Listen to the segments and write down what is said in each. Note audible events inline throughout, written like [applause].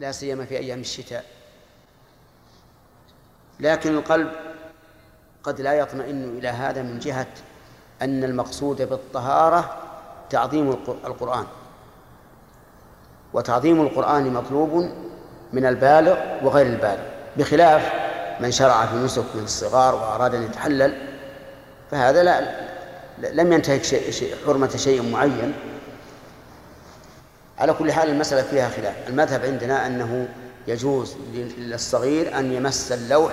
لا سيما في أيام الشتاء. لكن القلب قد لا يطمئن إلى هذا من جهة أن المقصود بالطهارة تعظيم القرآن. وتعظيم القرآن مطلوب من البالغ وغير البالغ. بخلاف من شرع في نسك من الصغار وأراد أن يتحلل فهذا لا لم ينتهك شيء حرمة شيء معين. على كل حال المسألة فيها خلاف. المذهب عندنا أنه يجوز للصغير أن يمس اللوح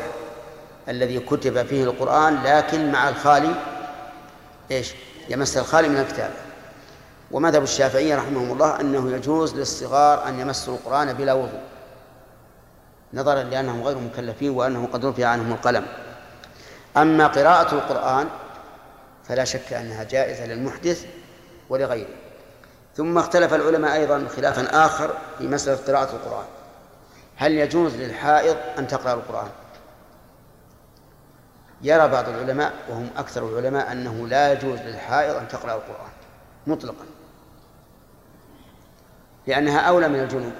الذي كتب فيه القرآن لكن مع الخالي إيش؟ يمس الخالي من الكتاب. ومذهب الشافعية رحمهم الله أنه يجوز للصغار أن يمسوا القرآن بلا وضوء نظرا لأنهم غير مكلفين وأنه قد رفع عنهم القلم. أما قراءة القرآن فلا شك أنها جائزة للمحدث ولغيره. ثم اختلف العلماء أيضا خلافا آخر في مسألة قراءة القرآن. هل يجوز للحائض أن تقرأ القرآن؟ يرى بعض العلماء وهم أكثر العلماء أنه لا يجوز للحائض أن تقرأ القرآن مطلقا لأنها أولى من الجنوب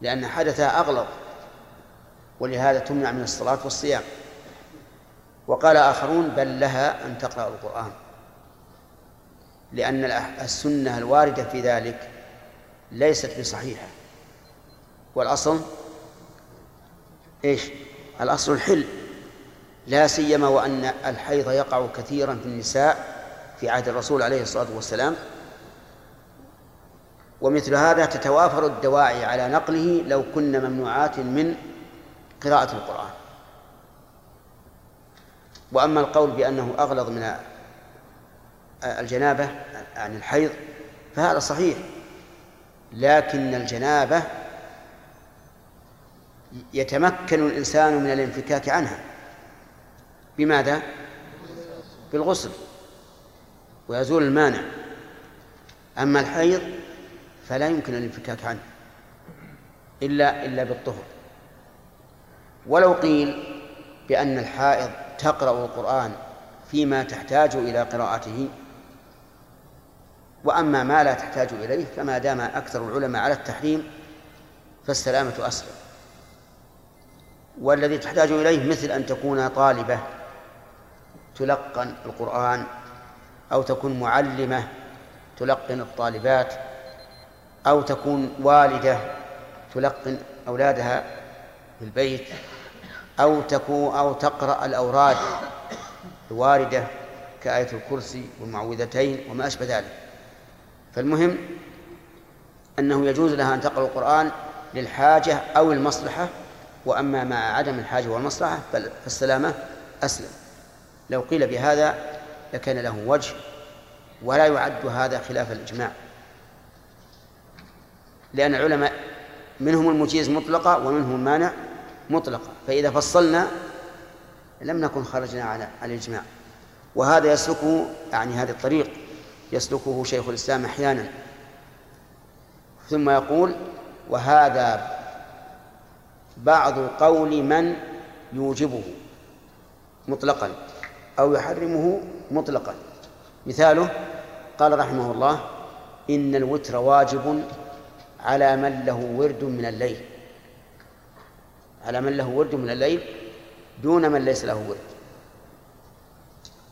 لأن حدثها أغلظ ولهذا تمنع من الصلاة والصيام. وقال آخرون بل لها أن تقرأ القرآن. لأن السنة الواردة في ذلك ليست بصحيحة. والأصل إيش؟ الأصل الحل. لا سيما وأن الحيض يقع كثيرا في النساء في عهد الرسول عليه الصلاة والسلام. ومثل هذا تتوافر الدواعي على نقله لو كنا ممنوعات من قراءة القرآن. وأما القول بأنه أغلظ من الجنابة عن الحيض فهذا صحيح. لكن الجنابة يتمكن الإنسان من الانفكاك عنها. بماذا؟ بالغسل ويزول المانع. أما الحيض فلا يمكن الانفكاك عنه إلا إلا بالطهر. ولو قيل بأن الحائض تقرأ القرآن فيما تحتاج إلى قراءته وأما ما لا تحتاج إليه فما دام أكثر العلماء على التحريم فالسلامة أسلم والذي تحتاج إليه مثل أن تكون طالبة تلقن القرآن أو تكون معلمة تلقن الطالبات أو تكون والدة تلقن أولادها في البيت أو تكون أو تقرأ الأوراد الواردة كآية الكرسي والمعوذتين وما أشبه ذلك. فالمهم أنه يجوز لها أن تقرأ القرآن للحاجة أو المصلحة وأما مع عدم الحاجة والمصلحة فالسلامة أسلم. لو قيل بهذا لكان له وجه ولا يعد هذا خلاف الإجماع. لأن العلماء منهم المجيز مطلقة ومنهم المانع مطلقة فإذا فصلنا لم نكن خرجنا على الإجماع. وهذا يسلكه يعني هذا الطريق. يسلكه شيخ الإسلام أحيانا. ثم يقول وهذا بعض قول من يوجبه مطلقا أو يحرمه مطلقا. مثاله قال رحمه الله إن الوتر واجب على من له ورد من الليل. على من له ورد من الليل دون من ليس له ورد.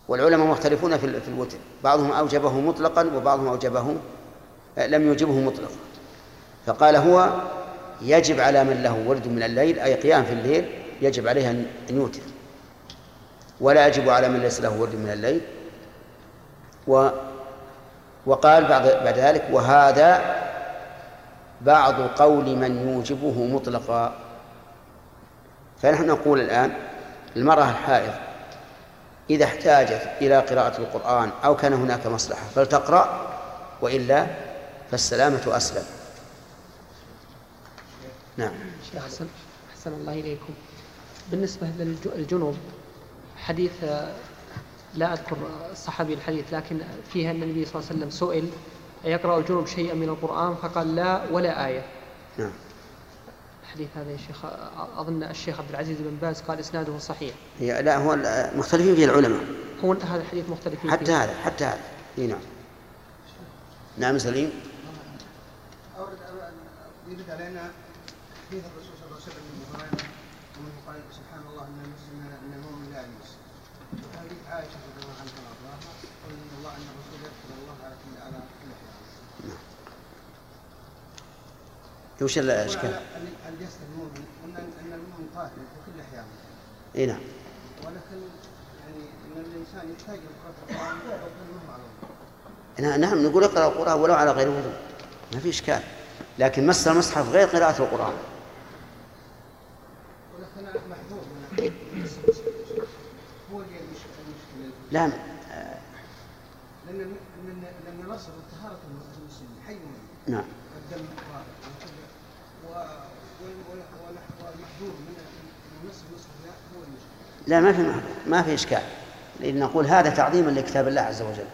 والعلماء مختلفون في الوتر. بعضهم أوجبه مطلقا وبعضهم أوجبه لم يوجبه مطلقا. فقال هو يجب على من له ورد من الليل أي قيام في الليل يجب عليه أن يوتر. ولا يجب على من ليس له ورد من الليل. و وقال بعد بعد ذلك وهذا بعض قول من يوجبه مطلقا. فنحن نقول الآن المرأة الحائض إذا احتاجت إلى قراءة القرآن أو كان هناك مصلحة فلتقرأ وإلا فالسلامة أسلم. نعم. شيخ أحسن أحسن الله إليكم. بالنسبة للجنوب حديث لا أذكر الصحابي الحديث لكن فيها أن النبي صلى الله عليه وسلم سئل يقرأ الجنوب شيئا من القرآن؟ فقال لا ولا آية. نعم. الحديث هذا يا شيخ أظن الشيخ عبد العزيز بن باز قال إسناده صحيح. هي لا هو مختلفين فيه العلماء. هو هذا الحديث مختلفين حتى فيه. هذا حتى هذا. إي نعم. نعم سليم. يرد علينا حديث الرسول صلى الله عليه وسلم من هريره ومن قال سبحان الله ان المسلم ان المؤمن لا يلمس وهذه عائشه رضي الله عنها وارضاها قول ان الله ان الرسول يغفر الله على كل على كل حال. وش الاشكال؟ يسال المؤمن ان المؤمن قاتل في كل احيانه. إي نعم. ولكن يعني ان الانسان يحتاج لقراءه القران معلوم. نعم نقول اقرأ القرآن ولو على غير وضوء ما في إشكال لكن مس المصحف غير قراءة القرآن لا لأن لأن الأصل طهارة المسلم حي نعم. الدم والمحذور من هو لا ما في ما في إشكال. نقول هذا تعظيما لكتاب الله عز وجل.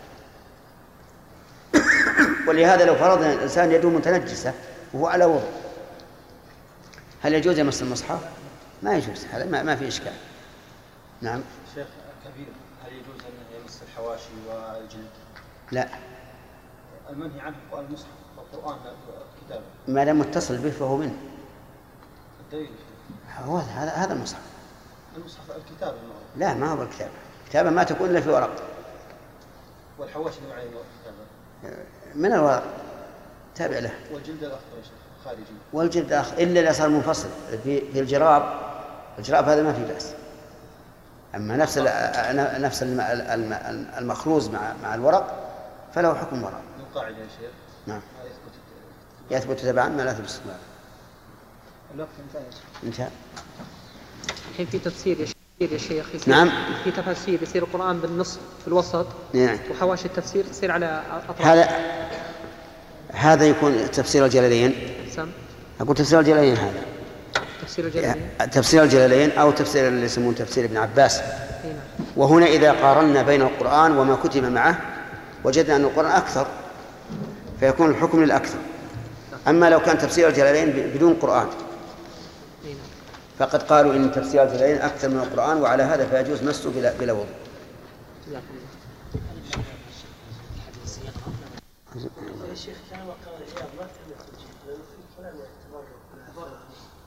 [coughs] ولهذا لو فرضنا الإنسان يده متنجسة وهو على وضوء هل يجوز يمس المصحف؟ ما يجوز هذا ما, ما في إشكال. نعم. شيخ كبير هل يجوز أن يمس الحواشي والجلد؟ لا. المنهي عنه المصحف القرآن كتابه ما دام متصل به فهو منه. الدليل. هو هذا هذا المصحف. المصحف الكتاب لا ما هو الكتابة الكتابة ما تكون إلا في ورق. والحواشي نوعين الكتابة من الورق؟ تابع له. والجلد الأخضر خارجي. والجلد الأخضر إلا إذا صار منفصل. في في الجراب الجراب هذا ما في بأس. أما نفس نفس المخروز مع مع الورق فله حكم ورق. القاعدة يا شيخ؟ نعم. يثبت تبعا ما لا يثبت استقبالا. الوقت انتهى. انتهى. الحين في تفسير يا شيخ يا شيخ يصير نعم. في تفاسير يصير القرآن بالنصف في الوسط نعم. وحواشي التفسير تصير على أطراف. هذا هذا يكون تفسير الجلالين. سم. أقول تفسير الجلالين هذا. تفسير الجلالين؟ تفسير الجلالين أو تفسير اللي يسمون تفسير ابن عباس. نعم. وهنا إذا قارنا بين القرآن وما كتب معه وجدنا أن القرآن أكثر فيكون الحكم للأكثر أما لو كان تفسير الجلالين بدون قرآن. فقد قالوا إن تفسير الجلالين أكثر من القرآن وعلى هذا فيجوز مسه بلا, بلا وضوء جزاكم الله يا شيخ كان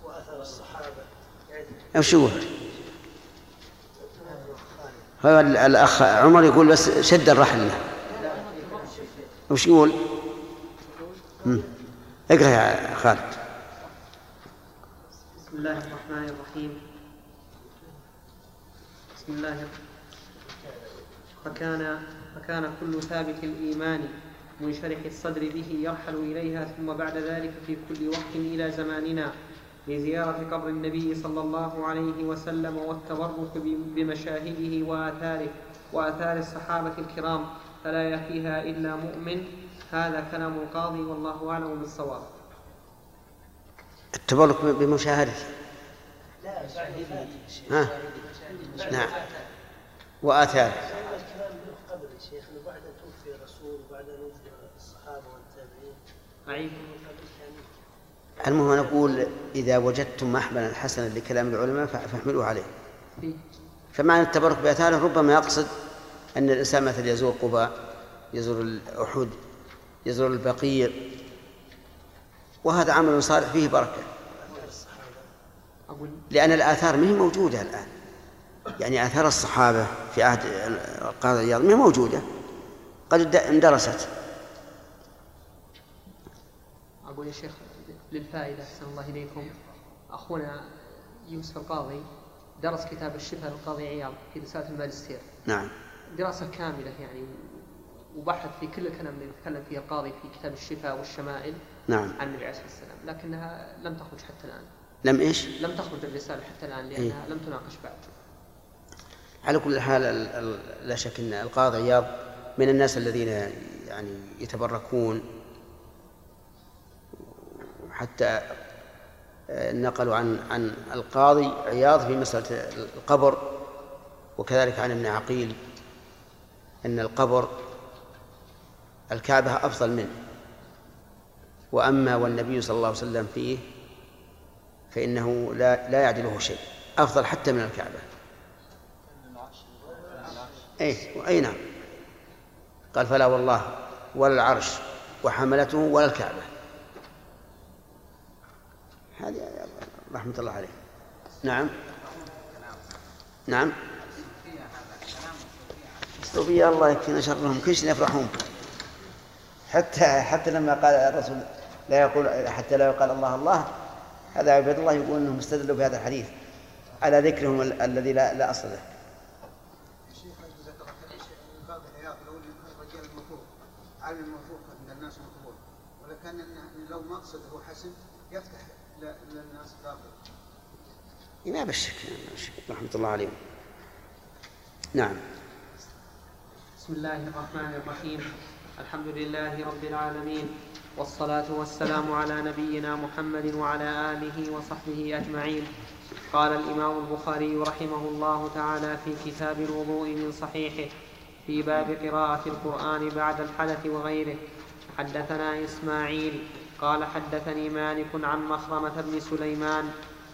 واثر الصحابه وش هو؟ هو الأخ عمر يقول بس شد الرحل له وش يقول؟ مم. اقرأ يا خالد بسم الله الرحمن الرحيم بسم الله فكان فكان كل ثابت الإيمان منشرح الصدر به يرحل إليها ثم بعد ذلك في كل وقت إلى زماننا لزيارة قبر النبي صلى الله عليه وسلم والتبرك بمشاهده وآثاره وآثار الصحابة الكرام فلا يأتيها إلا مؤمن. هذا كلام القاضي والله أعلم بالصواب. التبرك بمشاهدته لا بعد ها؟ نعم. وآثاره قبل يا شيخ إنه بعد أن توفي الرسول وبعد الصحابة والتابعين. المهم نقول إذا وجدتم محملا حسنا لكلام العلماء فاحملوه عليه. فيه فمعنى التبرك بآثاره ربما يقصد أن الإنسان مثلا يزور قباء يزور الأحد يزور البقيع وهذا عمل صالح فيه بركة. لأن الآثار ما هي موجودة الآن. يعني آثار الصحابة في عهد القاضي عياض ما هي موجودة. قد اندرست. أقول يا شيخ للفائدة أحسن الله إليكم. أخونا يوسف القاضي درس كتاب الشفاء للقاضي عياض في رسالة الماجستير. نعم. دراسة كاملة يعني وبحث في كل الكلام اللي يتكلم فيه القاضي في كتاب الشفاء والشمائل نعم. عن النبي عليه الصلاة والسلام. لكنها لم تخرج حتى الآن. لم إيش؟ لم تخرج الرسالة حتى الآن إيه. لأنها لم تناقش بعد. على كل حال ال- ال- لا شك أن القاضي عياض من الناس الذين يعني يتبركون. حتى آه، نقلوا عن عن القاضي عياض في مسألة القبر وكذلك عن ابن عقيل. أن القبر الكعبة أفضل منه. وأما والنبي صلى الله عليه وسلم فيه فإنه لا لا يعدله شيء. أفضل حتى من الكعبة. أي أي نعم. قال فلا والله ولا العرش وحملته ولا الكعبة. هذه رحمة الله عليه. نعم. نعم. الصوفية الله يكفينا شرهم كل شيء يفرحون حتى حتى لما قال الرسول لا يقول حتى لا يقال الله الله هذا عباد الله يقول إنهم استدلوا بهذا الحديث على ذكرهم الذي لا لا أصل له. عالم المفروض عند الناس مقبول ولكن لو حسن يفتح للناس ما بالشك رحمة الله عليهم. نعم. بسم الله الرحمن الرحيم الحمد لله رب العالمين والصلاة والسلام على نبينا محمد وعلى آله وصحبه أجمعين قال الإمام البخاري رحمه الله تعالى في كتاب الوضوء من صحيحه في باب قراءة القرآن بعد الحدث وغيره حدثنا إسماعيل قال حدثني مالك عن مخرمة بن سليمان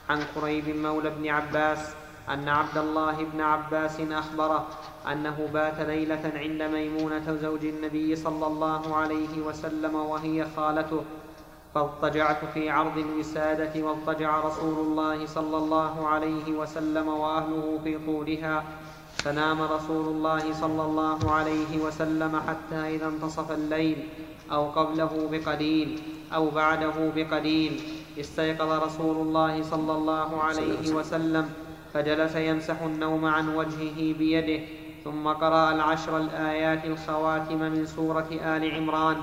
عن قريب مولى بن عباس أن عبد الله بن عباس أخبره أنه بات ليلة عند ميمونة زوج النبي صلى الله عليه وسلم وهي خالته فاضطجعت في عرض الوسادة واضطجع رسول الله صلى الله عليه وسلم وأهله في طولها فنام رسول الله صلى الله عليه وسلم حتى إذا انتصف الليل أو قبله بقليل أو بعده بقليل استيقظ رسول الله صلى الله عليه وسلم. فجلس يمسح النوم عن وجهه بيده ثم قرأ العشر الآيات الخواتم من سورة آل عمران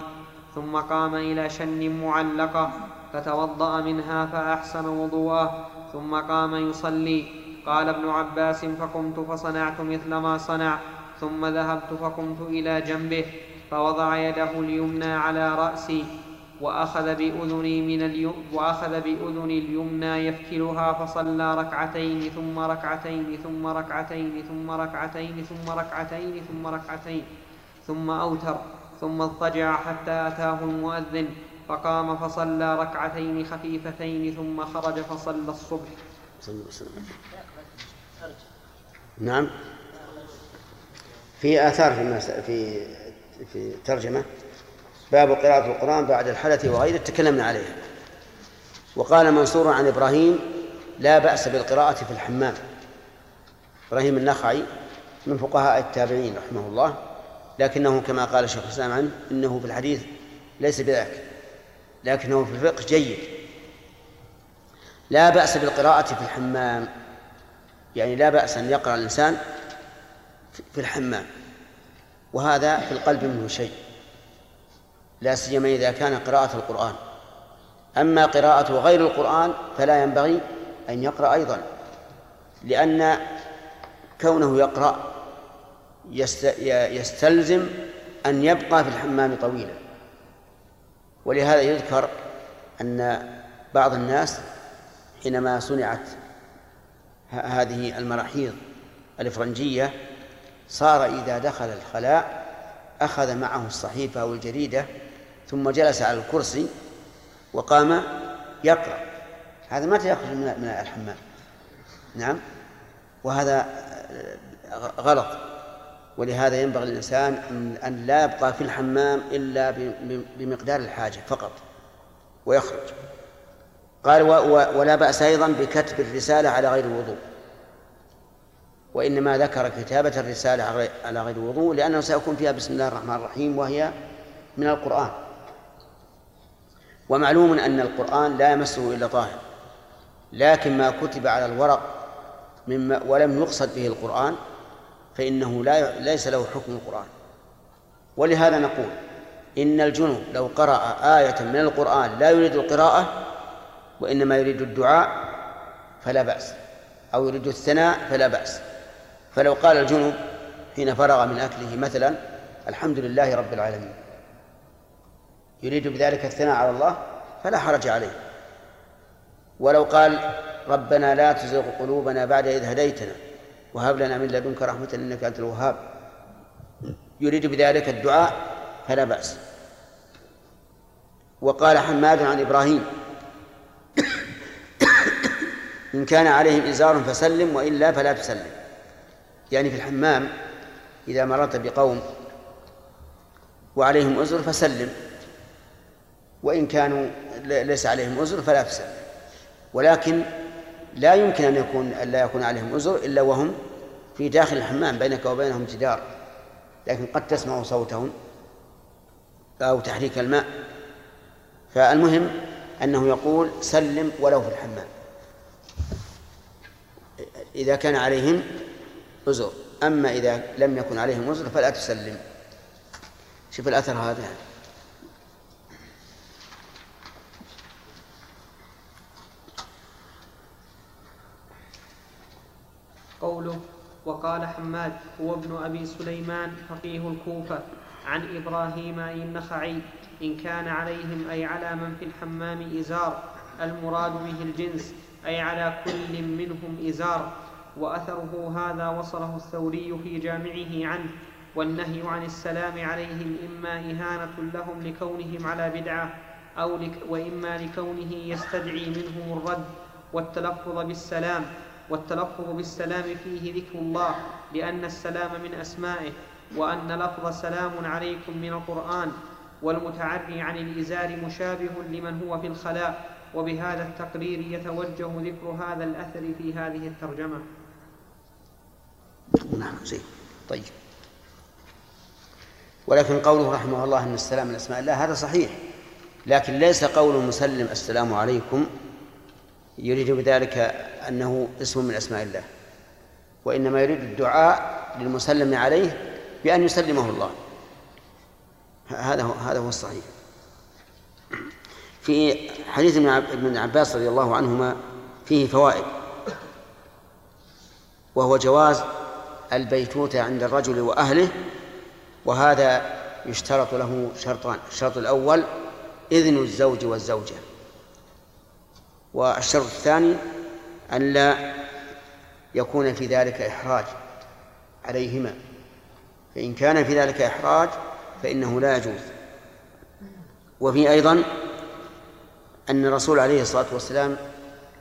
ثم قام إلى شن معلقة فتوضأ منها فأحسن وضوءه ثم قام يصلي. قال ابن عباس فقمت فصنعت مثل ما صنع ثم ذهبت فقمت إلى جنبه فوضع يده اليمنى على رأسي. وأخذ بأذني من اليم وأخذ بأذني اليمنى يفتلها فصلى ركعتين ثم ركعتين ثم ركعتين ثم ركعتين ثم ركعتين ثم ركعتين ثم أوتر ثم اضطجع حتى أتاه المؤذن فقام فصلى ركعتين خفيفتين ثم خرج فصلى الصبح. نعم. في آثار في في في ترجمة؟ باب قراءة القرآن بعد الحدث وغيره تكلمنا عليه. وقال منصور عن إبراهيم لا بأس بالقراءة في الحمام. إبراهيم النخعي من فقهاء التابعين رحمه الله لكنه كما قال شيخ الإسلام عنه إنه في الحديث ليس بذاك لكنه في الفقه جيد. لا بأس بالقراءة في الحمام. يعني لا بأس أن يقرأ الإنسان في الحمام وهذا في القلب منه شيء. لا سيما إذا كان قراءة القرآن. أما قراءة غير القرآن فلا ينبغي أن يقرأ أيضا لأن كونه يقرأ يستلزم أن يبقى في الحمام طويلا. ولهذا يذكر أن بعض الناس حينما صنعت هذه المراحيض الإفرنجية صار إذا دخل الخلاء أخذ معه الصحيفة أو الجريدة ثم جلس على الكرسي وقام يقرأ. هذا متى يخرج من الحمام. نعم. وهذا غلط. ولهذا ينبغي للإنسان أن لا يبقى في الحمام إلا بمقدار الحاجة فقط ويخرج. قال ولا بأس أيضا بكتب الرسالة على غير الوضوء. وإنما ذكر كتابة الرسالة على غير الوضوء لأنه سيكون فيها بسم الله الرحمن الرحيم وهي من القرآن. ومعلوم أن القرآن لا يمسه إلا طاهر لكن ما كتب على الورق مما ولم يقصد به القرآن فإنه لا ليس له حكم القرآن. ولهذا نقول إن الجنوب لو قرأ آية من القرآن لا يريد القراءة وإنما يريد الدعاء فلا بأس أو يريد الثناء فلا بأس. فلو قال الجنوب حين فرغ من أكله مثلا الحمد لله رب العالمين. يريد بذلك الثناء على الله فلا حرج عليه. ولو قال ربنا لا تزغ قلوبنا بعد إذ هديتنا وهب لنا من لدنك رحمة إنك أنت الوهاب. يريد بذلك الدعاء فلا بأس. وقال حماد عن إبراهيم إن كان عليهم إزار فسلم وإلا فلا تسلم. يعني في الحمام إذا مررت بقوم وعليهم أزر فسلم. وإن كانوا ليس عليهم أزر فلا تسلم ولكن لا يمكن أن يكون أن لا يكون عليهم أزر إلا وهم في داخل الحمام بينك وبينهم جدار. لكن قد تسمع صوتهم أو تحريك الماء. فالمهم أنه يقول سلم ولو في الحمام. إذا كان عليهم أزر أما إذا لم يكن عليهم أزر فلا تسلم. شوف الأثر هذا. يعني. قوله وقال حماد هو ابن أبي سليمان فقيه الكوفة عن إبراهيم النخعي إن كان عليهم أي على من في الحمام إزار المراد به الجنس أي على كل منهم إزار وأثره هذا وصله الثوري في جامعه عنه والنهي عن السلام عليهم إما إهانة لهم لكونهم على بدعة أو لك وإما لكونه يستدعي منهم الرد والتلفظ بالسلام والتلفظ بالسلام فيه ذكر الله لأن السلام من أسمائه وأن لفظ سلام عليكم من القرآن والمتعري عن الإزار مشابه لمن هو في الخلاء وبهذا التقرير يتوجه ذكر هذا الأثر في هذه الترجمة. نعم زين. طيب. ولكن قوله رحمه الله أن السلام من أسماء الله هذا صحيح لكن ليس قول المسلم السلام عليكم يريد بذلك أنه اسم من أسماء الله. وإنما يريد الدعاء للمسلم عليه بأن يسلمه الله. هذا هو هذا هو الصحيح. في حديث ابن عباس رضي الله عنهما فيه فوائد. وهو جواز البيتوتة عند الرجل وأهله وهذا يشترط له شرطان الشرط الأول إذن الزوج والزوجة. والشرط الثاني أن لا يكون في ذلك إحراج عليهما. فإن كان في ذلك إحراج فإنه لا يجوز. وفي أيضا أن الرسول عليه الصلاة والسلام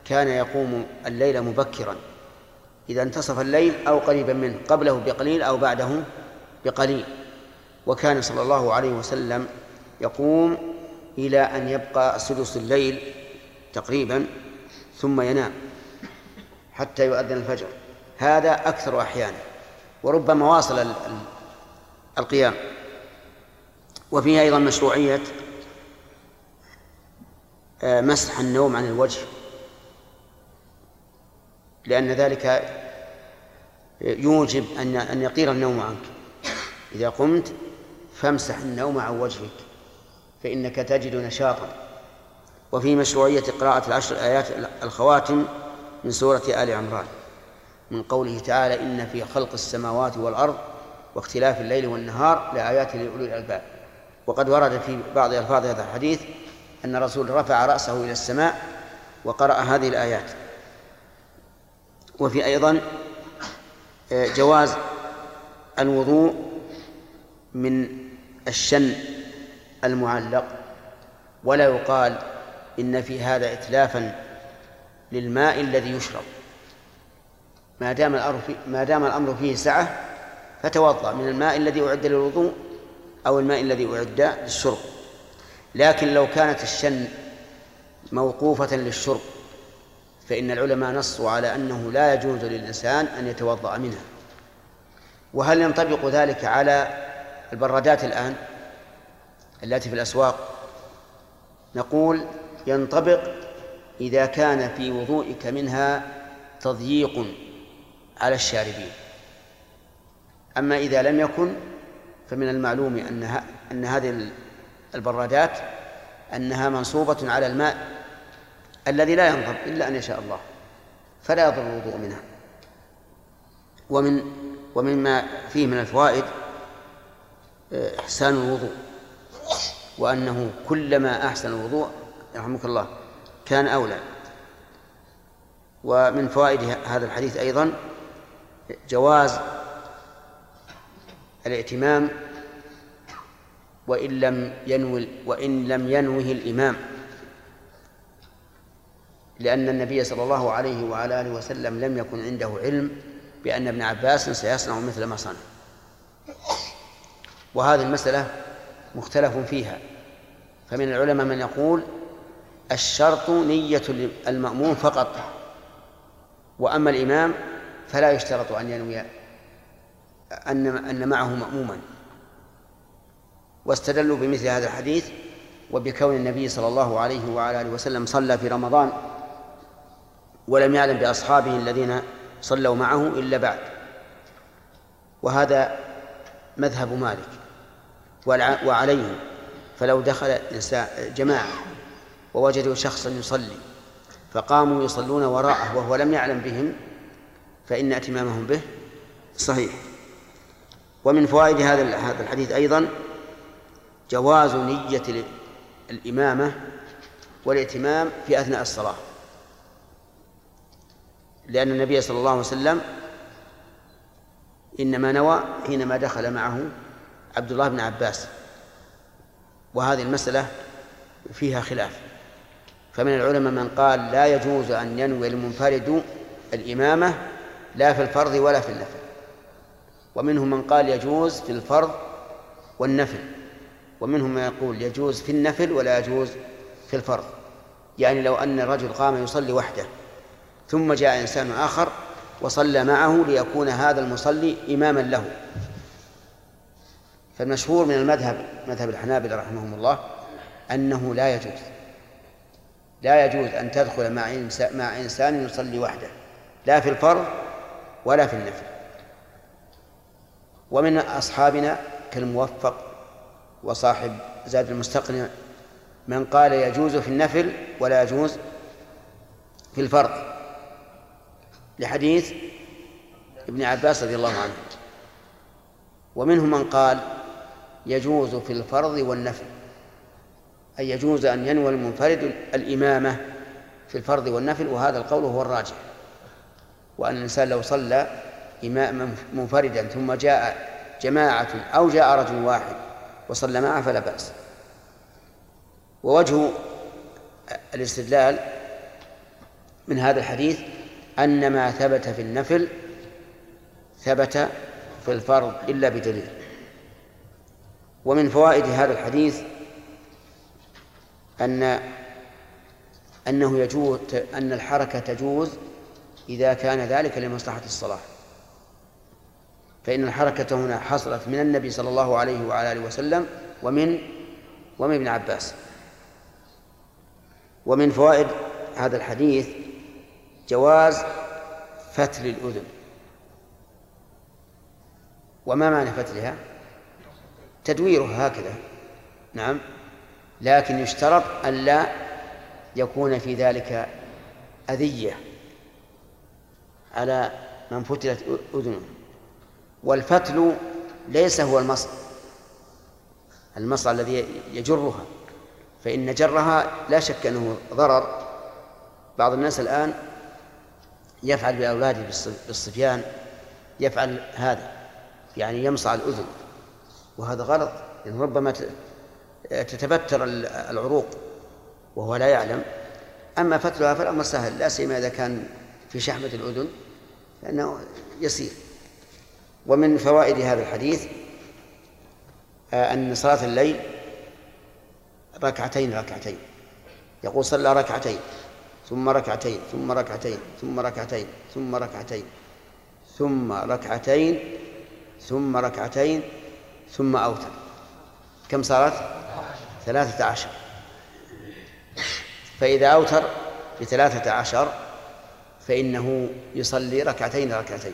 كان يقوم الليل مبكرا. إذا انتصف الليل أو قريبا منه قبله بقليل أو بعده بقليل. وكان صلى الله عليه وسلم يقوم إلى أن يبقى سدس الليل تقريبا ثم ينام حتى يؤذن الفجر. هذا أكثر أحيانا وربما واصل القيام. وفيه أيضا مشروعية آه، مسح النوم عن الوجه لأن ذلك يوجب أن أن يطير النوم عنك. إذا قمت فامسح النوم عن وجهك فإنك تجد نشاطا. وفي مشروعية قراءة العشر آيات الخواتم من سورة آل عمران من قوله تعالى إن في خلق السماوات والأرض واختلاف الليل والنهار لآيات لأولي الألباب. وقد ورد في بعض ألفاظ هذا الحديث أن الرسول رفع رأسه إلى السماء وقرأ هذه الآيات. وفي أيضا آه، جواز الوضوء من الشن المعلق ولا يقال إن في هذا إتلافا للماء الذي يشرب. ما دام الأمر فيه ما دام الأمر فيه سعة فتوضأ من الماء الذي أعد للوضوء أو الماء الذي أعد للشرب. لكن لو كانت الشن موقوفة للشرب فإن العلماء نصوا على أنه لا يجوز للإنسان أن يتوضأ منها. وهل ينطبق ذلك على البرادات الآن التي في الأسواق؟ نقول ينطبق إذا كان في وضوئك منها تضييق على الشاربين. أما إذا لم يكن فمن المعلوم أن أن هذه البرادات أنها منصوبة على الماء الذي لا ينضب إلا أن يشاء الله فلا يضر الوضوء منها. ومن ومما فيه من الفوائد آه، إحسان الوضوء وأنه كلما أحسن الوضوء يرحمك الله كان أولى. ومن فوائد هذا الحديث أيضا جواز الائتمام وإن لم ينوي وإن لم ينوه الإمام. لأن النبي صلى الله عليه وعلى آله وسلم لم يكن عنده علم بأن ابن عباس سيصنع مثل ما صنع. وهذه المسألة مختلف فيها. فمن العلماء من يقول الشرط نية المأموم فقط وأما الإمام فلا يشترط أن ينوي أن أن معه مأموما. واستدلوا بمثل هذا الحديث وبكون النبي صلى الله عليه وعلى آله وسلم صلى في رمضان ولم يعلم بأصحابه الذين صلوا معه إلا بعد. وهذا مذهب مالك وعليه فلو دخل جماعة ووجدوا شخصا يصلي فقاموا يصلون وراءه وهو لم يعلم بهم فإن اتمامهم به صحيح. ومن فوائد هذا هذا الحديث أيضا جواز نية الإمامة والائتمام في أثناء الصلاة. لأن النبي صلى الله عليه وسلم إنما نوى حينما دخل معه عبد الله بن عباس. وهذه المسألة فيها خلاف. فمن العلماء من قال لا يجوز أن ينوي المنفرد الإمامة لا في الفرض ولا في النفل. ومنهم من قال يجوز في الفرض والنفل. ومنهم من يقول يجوز في النفل ولا يجوز في الفرض. يعني لو أن الرجل قام يصلي وحده ثم جاء إنسان آخر وصلى معه ليكون هذا المصلي إماما له. فالمشهور من المذهب مذهب الحنابلة رحمهم الله أنه لا يجوز. لا يجوز أن تدخل مع إنسان, مع إنسان يصلي وحده لا في الفرض ولا في النفل. ومن أصحابنا كالموفق وصاحب زاد المستقنع من قال يجوز في النفل ولا يجوز في الفرض. لحديث ابن عباس رضي الله عنه. ومنهم من قال يجوز في الفرض والنفل. أي يجوز أن ينوي المنفرد الإمامة في الفرض والنفل وهذا القول هو الراجح. وأن الإنسان لو صلى إماما منفردا ثم جاء جماعة أو جاء رجل واحد وصلى معه فلا بأس. ووجه الاستدلال من هذا الحديث أن ما ثبت في النفل ثبت في الفرض إلا بدليل. ومن فوائد هذا الحديث أن أنه يجوز أن الحركة تجوز إذا كان ذلك لمصلحة الصلاة. فإن الحركة هنا حصلت من النبي صلى الله عليه وعلى آله وسلم ومن ومن ابن عباس. ومن فوائد هذا الحديث جواز فتل الأذن. وما معنى فتلها تدويرها هكذا. نعم. لكن يشترط ألا يكون في ذلك أذية على من فتلت أذنه. والفتل ليس هو المصل المصل الذي يجرها. فإن جرها لا شك أنه ضرر. بعض الناس الآن يفعل بأولاده بالصفيان يفعل هذا يعني يمصع الأذن. وهذا غلط. لأن ربما تتبتر العروق وهو لا يعلم. أما فتلها فالأمر سهل لا سيما إذا كان في شحمة الأذن فإنه يسير. ومن فوائد هذا الحديث آه، أن صلاة الليل ركعتين ركعتين. يقول صلى ركعتين ثم ركعتين ثم ركعتين ثم ركعتين ثم ركعتين ثم ركعتين ثم ركعتين ثم أوتر. كم صارت؟ ثلاثة عشر. فإذا أوتر بثلاثة عشر فإنه يصلي ركعتين ركعتين.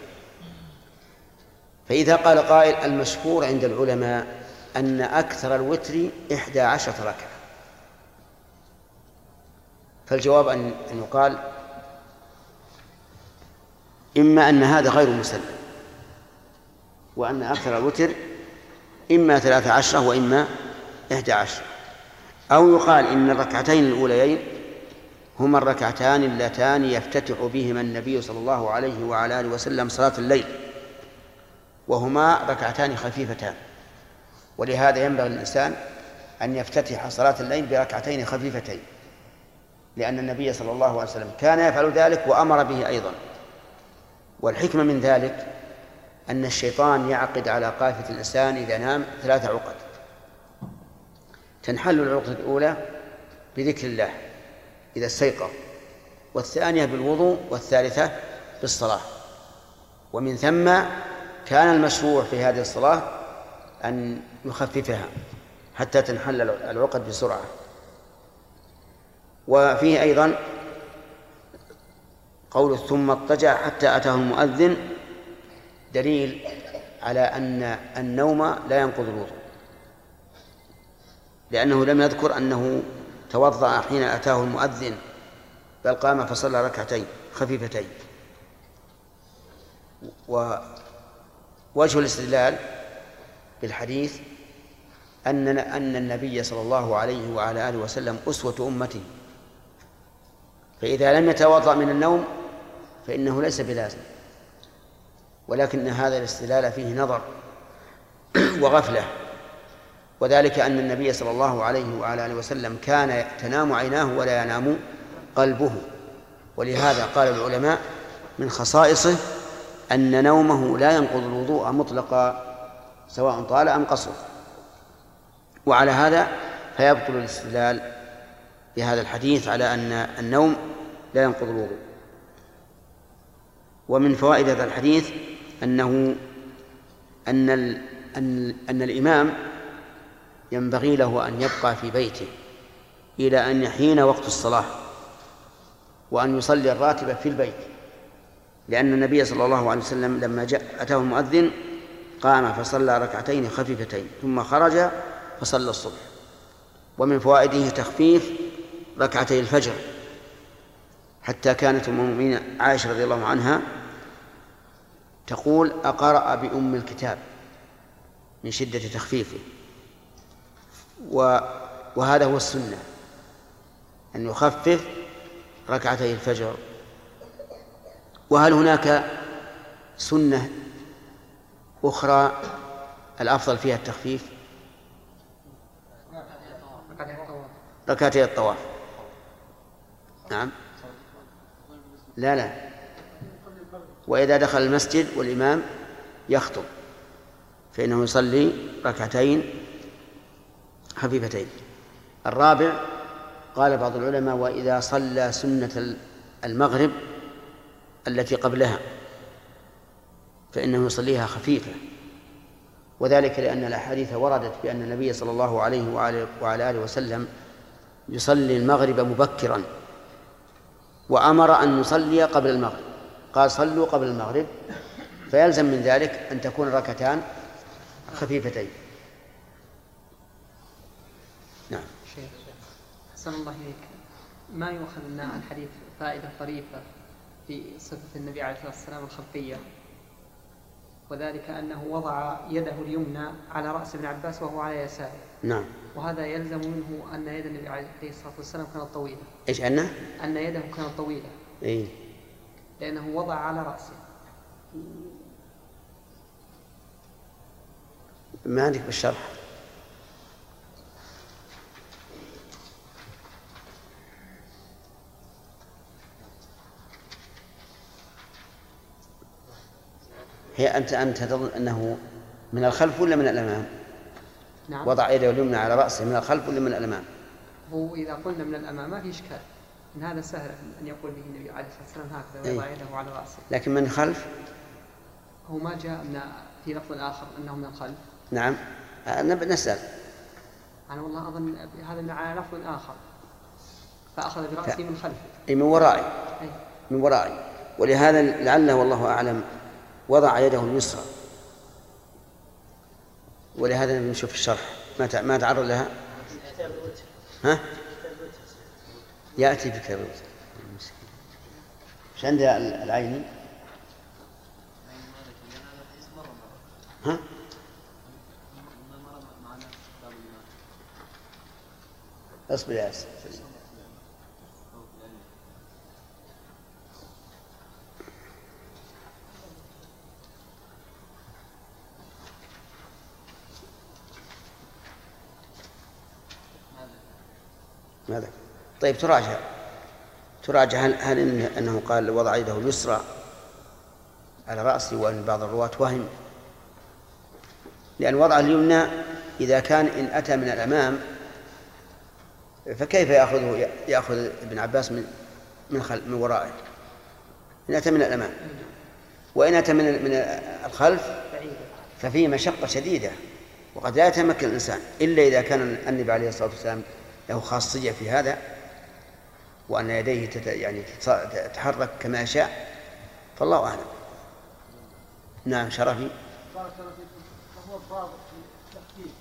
فإذا قال قائل المشهور عند العلماء أن أكثر الوتر إحدى عشرة ركعة. فالجواب أن يقال إما أن هذا غير مسلم وأن أكثر الوتر إما ثلاث عشرة وإما إحدى عشرة. أو يقال إن الركعتين الأوليين هما الركعتان اللتان يفتتح بهما النبي صلى الله عليه وعلى آله وسلم صلاة الليل وهما ركعتان خفيفتان. ولهذا ينبغي للإنسان أن يفتتح صلاة الليل بركعتين خفيفتين لأن النبي صلى الله عليه وسلم كان يفعل ذلك وأمر به أيضا. والحكمة من ذلك أن الشيطان يعقد على قافة الإنسان إذا نام ثلاث عقد. تنحل العقدة الأولى بذكر الله إذا استيقظ والثانية بالوضوء والثالثة بالصلاة. ومن ثم كان المشروع في هذه الصلاة أن يخففها حتى تنحل العقد بسرعة. وفيه أيضا قول ثم اضطجع حتى أتاه المؤذن دليل على أن النوم لا ينقض الوضوء. لأنه لم يذكر أنه توضأ حين أتاه المؤذن بل قام فصلى ركعتين خفيفتين. ووجه الاستدلال بالحديث أن أن النبي صلى الله عليه وعلى آله وسلم أسوة أمته. فإذا لم يتوضأ من النوم فإنه ليس بلازم. ولكن هذا الاستدلال فيه نظر [coughs] وغفلة. وذلك أن النبي صلى الله عليه وعلى آله وسلم كان تنام عيناه ولا ينام قلبه. ولهذا قال العلماء من خصائصه أن نومه لا ينقض الوضوء مطلقا سواء طال أم قصر. وعلى هذا فيبطل الاستدلال بهذا الحديث على أن النوم لا ينقض الوضوء. ومن فوائد هذا الحديث أنه أن أن الإمام ينبغي له أن يبقى في بيته إلى أن يحين وقت الصلاة وأن يصلي الراتبة في البيت لأن النبي صلى الله عليه وسلم لما جاء أتاه المؤذن قام فصلى ركعتين خفيفتين ثم خرج فصلى الصبح ومن فوائده تخفيف ركعتي الفجر حتى كانت أم المؤمنين عائشة رضي الله عنها تقول أقرأ بأم الكتاب من شدة تخفيفه. وهذا هو السنة أن يخفف ركعتي الفجر. وهل هناك سنة أخرى الأفضل فيها التخفيف؟ ركعتي الطواف. نعم. لا لا. وإذا دخل المسجد والإمام يخطب فإنه يصلي ركعتين خفيفتين الرابع قال بعض العلماء وإذا صلى سنة المغرب التي قبلها فإنه يصليها خفيفة. وذلك لأن الأحاديث وردت بأن النبي صلى الله عليه وعلى آله وسلم يصلي المغرب مبكرا وأمر أن نصلي قبل المغرب. قال صلوا قبل المغرب. فيلزم من ذلك أن تكون ركعتان خفيفتين نعم شيخ أحسن الله إليك. ما يؤخذ من الحديث فائدة طريفة في صفة النبي عليه الصلاة والسلام الخلقية وذلك أنه وضع يده اليمنى على رأس ابن عباس وهو على يساره. نعم. وهذا يلزم منه أن يد النبي عليه الصلاة والسلام كانت طويلة. إيش أنه؟ أن يده كانت طويلة. إيه لأنه وضع على رأسه. ما عندك بالشرح؟ هي أنت أنت تظن أنه من الخلف ولا من الأمام؟ نعم. وضع يده اليمنى على رأسه من الخلف ولا من الأمام؟ هو إذا قلنا من الأمام ما في إشكال. إن هذا سهل أن يقول به النبي عليه الصلاة والسلام هكذا ويضع إيه. يده على رأسه. لكن من الخلف هو ما جاء من في لفظ آخر أنه من الخلف نعم. آه، نب- نسأل. أنا والله أظن هذا على لفظ آخر. فأخذ برأسه من خلفه. أي من ورائي. أي من ورائي. ولهذا لعله والله أعلم وضع يده اليسرى. ولهذا نشوف الشرح. ما ما تعرض لها؟ كتاب الوتر ها؟ كتاب الوتر يأتي بكتاب الوتر إيش عند العيني؟ ها؟ اصبر يا أسف ماذا؟ طيب تراجع. تراجع هل, هل إن- إنه قال وضع يده اليسرى على راسه وإن بعض الرواة وهم؟ لأن وضع اليمنى إذا كان إن أتى من الأمام فكيف ياخذه يأخذ ابن عباس من من خل من ورائه؟ إن أتى من الأمام. وإن أتى من من الخلف ففيه مشقة شديدة وقد لا يتمكن الإنسان إلا إذا كان النبي عليه الصلاة والسلام له خاصيه في هذا وأن يديه تت يعني تتحرك كما يشاء فالله أعلم. نعم شرفي. بارك الله فيكم وهو الضابط في التخفيف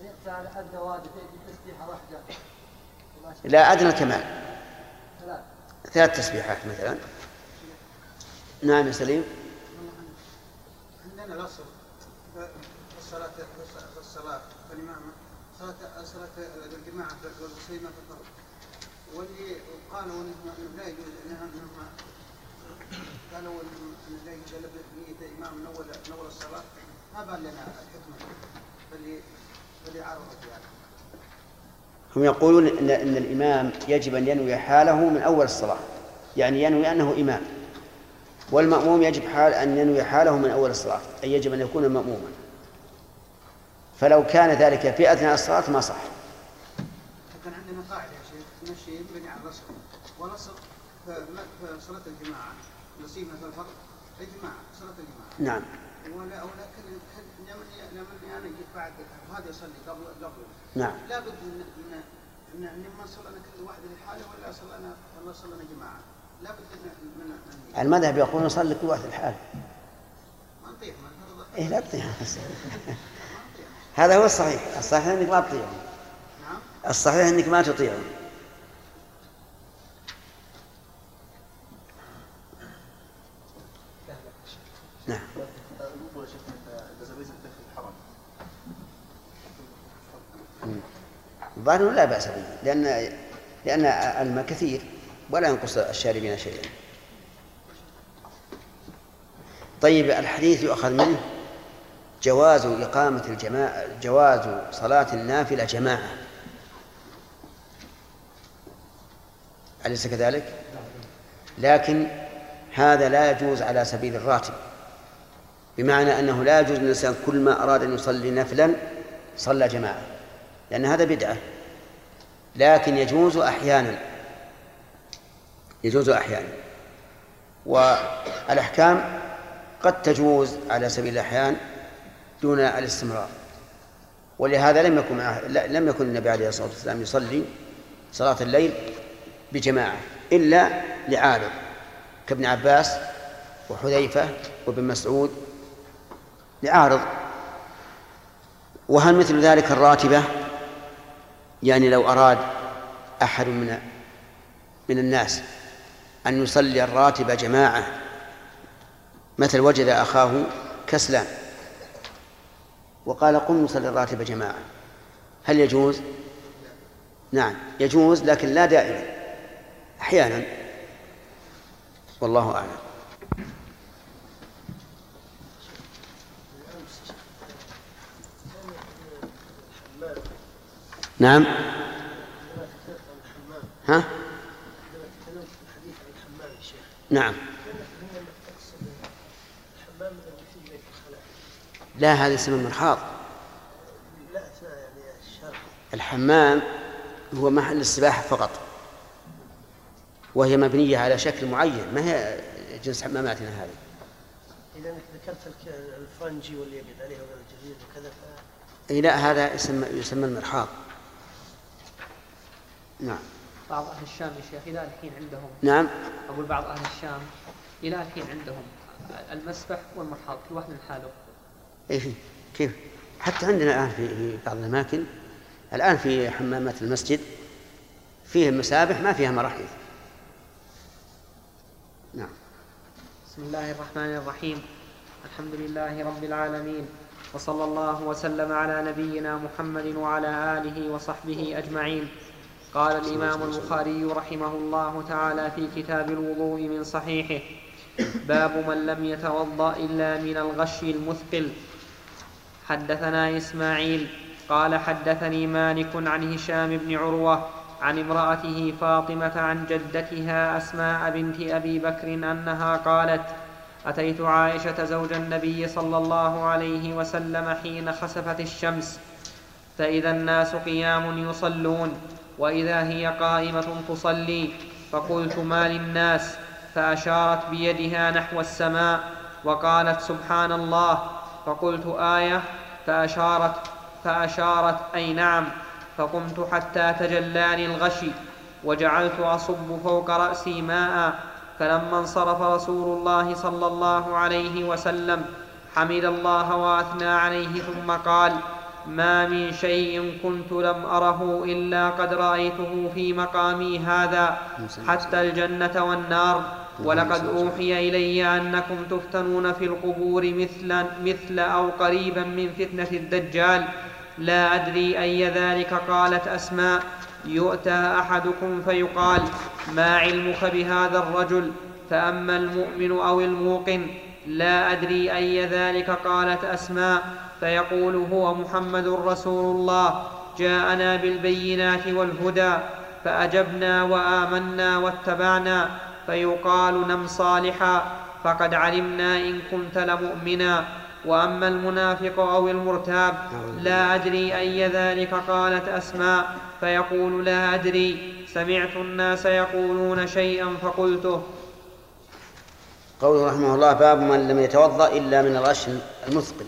ان يقطع على حد واحد تسبيحه واحدة لا أدنى الكمال ثلاث. ثلاث تسبيحات مثلا. نعم يا سليم. عندنا الاصل في الصلاه في الصلاه الامام والمسلمين في واللي قالوا لا يجوز انهم قالوا لا يجوز. اول الصلاة. ما بان لنا عرضت يعني. هم يقولون إن, إن الإمام يجب أن ينوي حاله من أول الصلاة. يعني ينوي أنه إمام. والمأموم يجب حال أن ينوي حاله من أول الصلاة. أي يجب أن يكون مأموما. فلو كان ذلك في أثناء الصلاة ما صح. كان عندنا قاعدة يا شيخ نمشي ينبني على الرسم. في صلاة الجماعة نصيبنا في الفرض. الجماعه صلاة الجماعة. نعم. ولا ولكن لمن لمن أنا جيت بعد هذا يصلي قبل قبل. نعم. لابد من من من ان ما صلينا كل واحد لحاله ولا صلينا ولا صلينا جماعة. لابد من من المذهب يقول نصلي كل واحد الحال ما نطيح ما إيه لا تطيع [laughs] هذا هو الصحيح. الصحيح أنك ما تطيع. نعم. الصحيح أنك ما تطيع. نعم. الظاهر لا بأس به لأن لأن الماء كثير ولا ينقص الشاربين شيئا. طيب الحديث يؤخذ منه؟ جواز إقامة الجماعة جواز صلاة النافلة جماعة. أليس كذلك؟ لكن هذا لا يجوز على سبيل الراتب. بمعنى أنه لا يجوز للإنسان كل ما أراد أن يصلي نفلا صلى جماعة لأن هذا بدعة. لكن يجوز أحيانا يجوز أحيانا. والأحكام قد تجوز على سبيل الأحيان دون الاستمرار. ولهذا لم يكن معه لم يكن النبي عليه الصلاة والسلام يصلي صلاة الليل بجماعة إلا لعارض كابن عباس وحذيفة وابن مسعود لعارض. وهل مثل ذلك الراتبة؟ يعني لو أراد أحد من من الناس أن يصلي الراتبة جماعة مثل وجد أخاه كسلان. وقال قم نصلي الراتبة جماعة. هل يجوز؟ نعم يجوز لكن لا دائما أحيانا. والله أعلم. نعم. ها؟ عندما تكلمت في الحديث عن الحمام يا شيخ نعم كان هنا تقصد الحمام الذي فيه بيت الخلاء لا هذا اسم المرحاض. يعني الحمام هو محل السباحة فقط وهي مبنية على شكل معين ما هي جنس حماماتنا هذه؟ إذا إنك ذكرت الفرنجي واللي يقعد عليه وكذا ف إي لا هذا يسمى يسمى المرحاض. نعم. بعض أهل الشام يا شيخ إلى الحين عندهم؟ نعم. أقول بعض أهل الشام إلى الحين عندهم المسبح والمرحاض كل واحد من حاله إيش كيف؟ حتى عندنا الآن في في بعض الأماكن الآن في حمامات المسجد فيه مسابح ما فيها مراحيض. نعم. بسم الله الرحمن الرحيم. الحمد لله رب العالمين وصلى الله وسلم على نبينا محمد وعلى آله وصحبه أجمعين. قال الإمام البخاري رحمه الله تعالى في كتاب الوضوء من صحيحه. باب من لم يتوضأ إلا من الغش المثقل. حدثنا إسماعيل قال حدثني مالك عن هشام بن عروة عن امرأته فاطمة عن جدتها أسماء بنت أبي بكر أنها قالت أتيت عائشة زوج النبي صلى الله عليه وسلم حين خسفت الشمس فإذا الناس قيام يصلون وإذا هي قائمة تصلي فقلت ما للناس؟ فأشارت بيدها نحو السماء وقالت سبحان الله. فقلت آية فأشارت فأشارت أي نعم فقمت حتى تجلاني الغشي وجعلت أصب فوق رأسي ماء فلما انصرف رسول الله صلى الله عليه وسلم حمد الله وأثنى عليه ثم قال ما من شيء كنت لم أره إلا قد رأيته في مقامي هذا حتى الجنة والنار. ولقد أوحي إلي أنكم تفتنون في القبور مثل مثل أو قريبا من فتنة الدجال. لا أدري أي ذلك قالت أسماء. يؤتى أحدكم فيقال ما علمك بهذا الرجل؟ فأما المؤمن أو الموقن. لا أدري أي ذلك قالت أسماء. فيقول هو محمد رسول الله. جاءنا بالبينات والهدى فأجبنا وآمنا واتبعنا. فيقال نم صالحا فقد علمنا إن كنت لمؤمنا. وأما المنافق أو المرتاب لا أدري أي ذلك قالت أسماء فيقول لا أدري. سمعت الناس يقولون شيئا فقلته. قوله رحمه الله باب من لم يتوضأ إلا من الغش المثقل.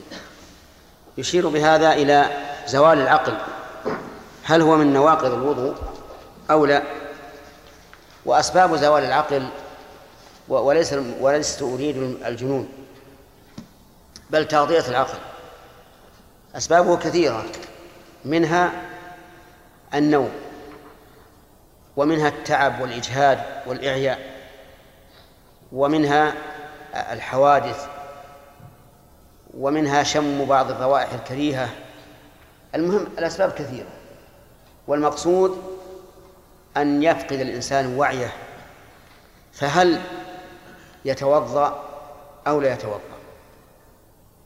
يشير بهذا إلى زوال العقل. هل هو من نواقض الوضوء أو لا؟ وأسباب زوال العقل وليس ولست اريد الجنون بل تغطية العقل. أسبابه كثيرة منها النوم ومنها التعب والإجهاد والإعياء ومنها الحوادث ومنها شم بعض الروائح الكريهة. المهم الأسباب كثيرة والمقصود أن يفقد الإنسان وعيه فهل يتوضأ أو لا يتوضأ؟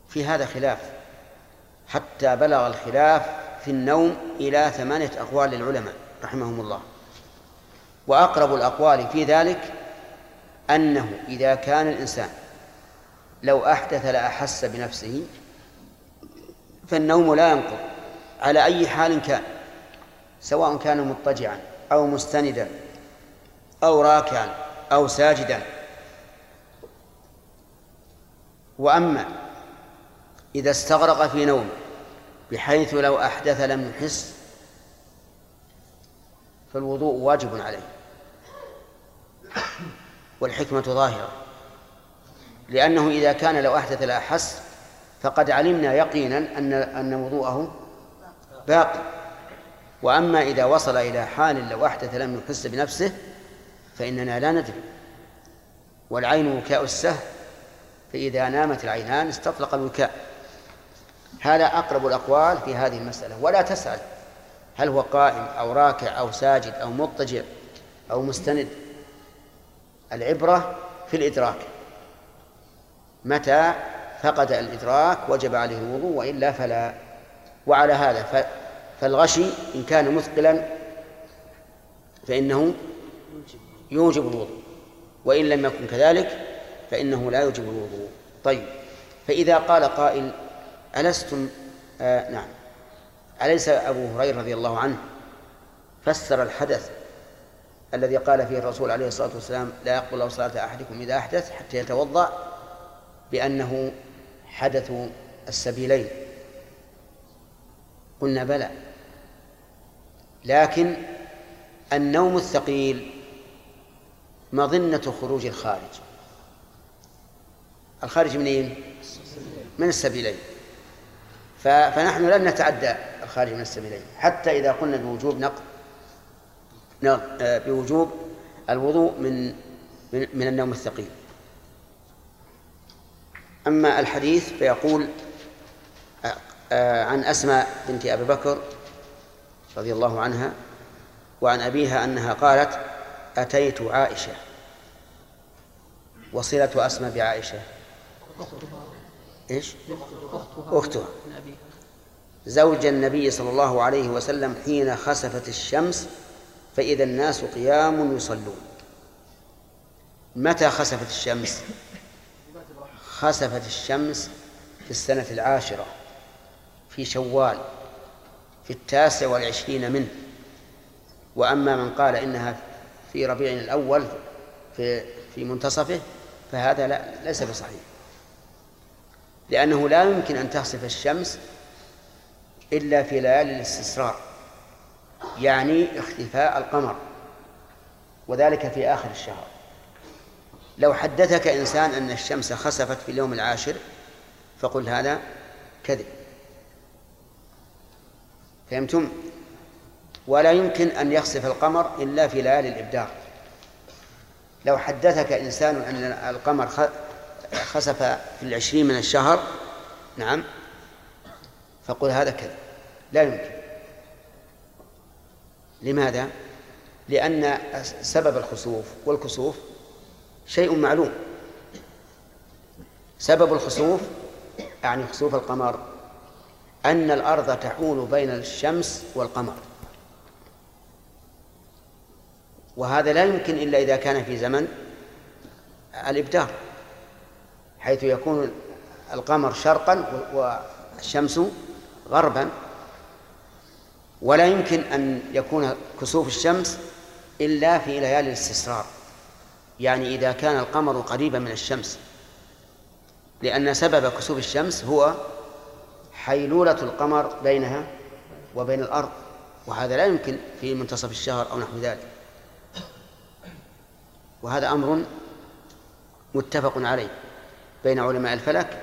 في هذا خلاف حتى بلغ الخلاف في النوم إلى ثمانية أقوال للعلماء رحمهم الله. وأقرب الأقوال في ذلك أنه إذا كان الإنسان لو أحدث لأحس بنفسه فالنوم لا ينقض على أي حال كان سواء كان مضطجعا أو مستندا أو راكعا أو ساجدا. وأما إذا استغرق في نوم بحيث لو أحدث لم يحس فالوضوء واجب عليه. والحكمة ظاهرة. لأنه إذا كان لو أحدث لا أحس فقد علمنا يقينا أن أن وضوءه باق وأما إذا وصل إلى حال لو أحدث لم يحس بنفسه فإننا لا ندري. والعين وكاء السهل فإذا نامت العينان استطلق الوكاء. هذا أقرب الأقوال في هذه المسألة. ولا تسأل هل هو قائم أو راكع أو ساجد أو مضطجع أو مستند. العبرة في الإدراك. متى فقد الإدراك وجب عليه الوضوء وإلا فلا. وعلى هذا فالغشي إن كان مثقلا فإنه يوجب الوضوء وإن لم يكن كذلك فإنه لا يوجب الوضوء. طيب فإذا قال قائل ألستم؟ آه نعم. أليس أبو هريرة رضي الله عنه فسر الحدث الذي قال فيه الرسول عليه الصلاة والسلام لا يقبل الله صلاة أحدكم إذا أحدث حتى يتوضأ؟ بأنه حدث السبيلين. قلنا بلى. لكن النوم الثقيل مظنة خروج الخارج. الخارج منين؟ من السبيلين. فنحن لن نتعدى الخارج من السبيلين. حتى إذا قلنا بوجوب نقض آه، بوجوب الوضوء من من النوم الثقيل. أما الحديث فيقول آه، آه، عن أسماء بنت أبي بكر رضي الله عنها وعن أبيها أنها قالت أتيت عائشة. وصلة أسماء بعائشة. إيش؟ أختها. زوج النبي صلى الله عليه وسلم حين خسفت الشمس فإذا الناس قيام يصلون. متى خسفت الشمس؟ خسفت الشمس في السنة العاشرة في شوال. في التاسع والعشرين منه. وأما من قال إنها في ربيع الأول في في منتصفه فهذا لا ليس بصحيح. لأنه لا يمكن أن تصف الشمس إلا في ليالي الاستسرار يعني اختفاء القمر وذلك في آخر الشهر. لو حدثك إنسان أن الشمس خسفت في اليوم العاشر فقل هذا كذب. فهمتم؟ ولا يمكن أن يخسف القمر إلا في ليالي الإبدار لو حدثك إنسان أن القمر خسف في العشرين من الشهر نعم فقل هذا كذب لا يمكن لماذا؟ لأن سبب الخسوف والكسوف شيء معلوم سبب الخسوف يعني خسوف القمر أن الأرض تحول بين الشمس والقمر. وهذا لا يمكن إلا إذا كان في زمن الإبدار حيث يكون القمر شرقا والشمس غربا. ولا يمكن أن يكون كسوف الشمس إلا في ليالي الاستسرار. يعني إذا كان القمر قريبا من الشمس لأن سبب كسوف الشمس هو حيلولة القمر بينها وبين الأرض وهذا لا يمكن في منتصف الشهر أو نحو ذلك. وهذا أمر متفق عليه بين علماء الفلك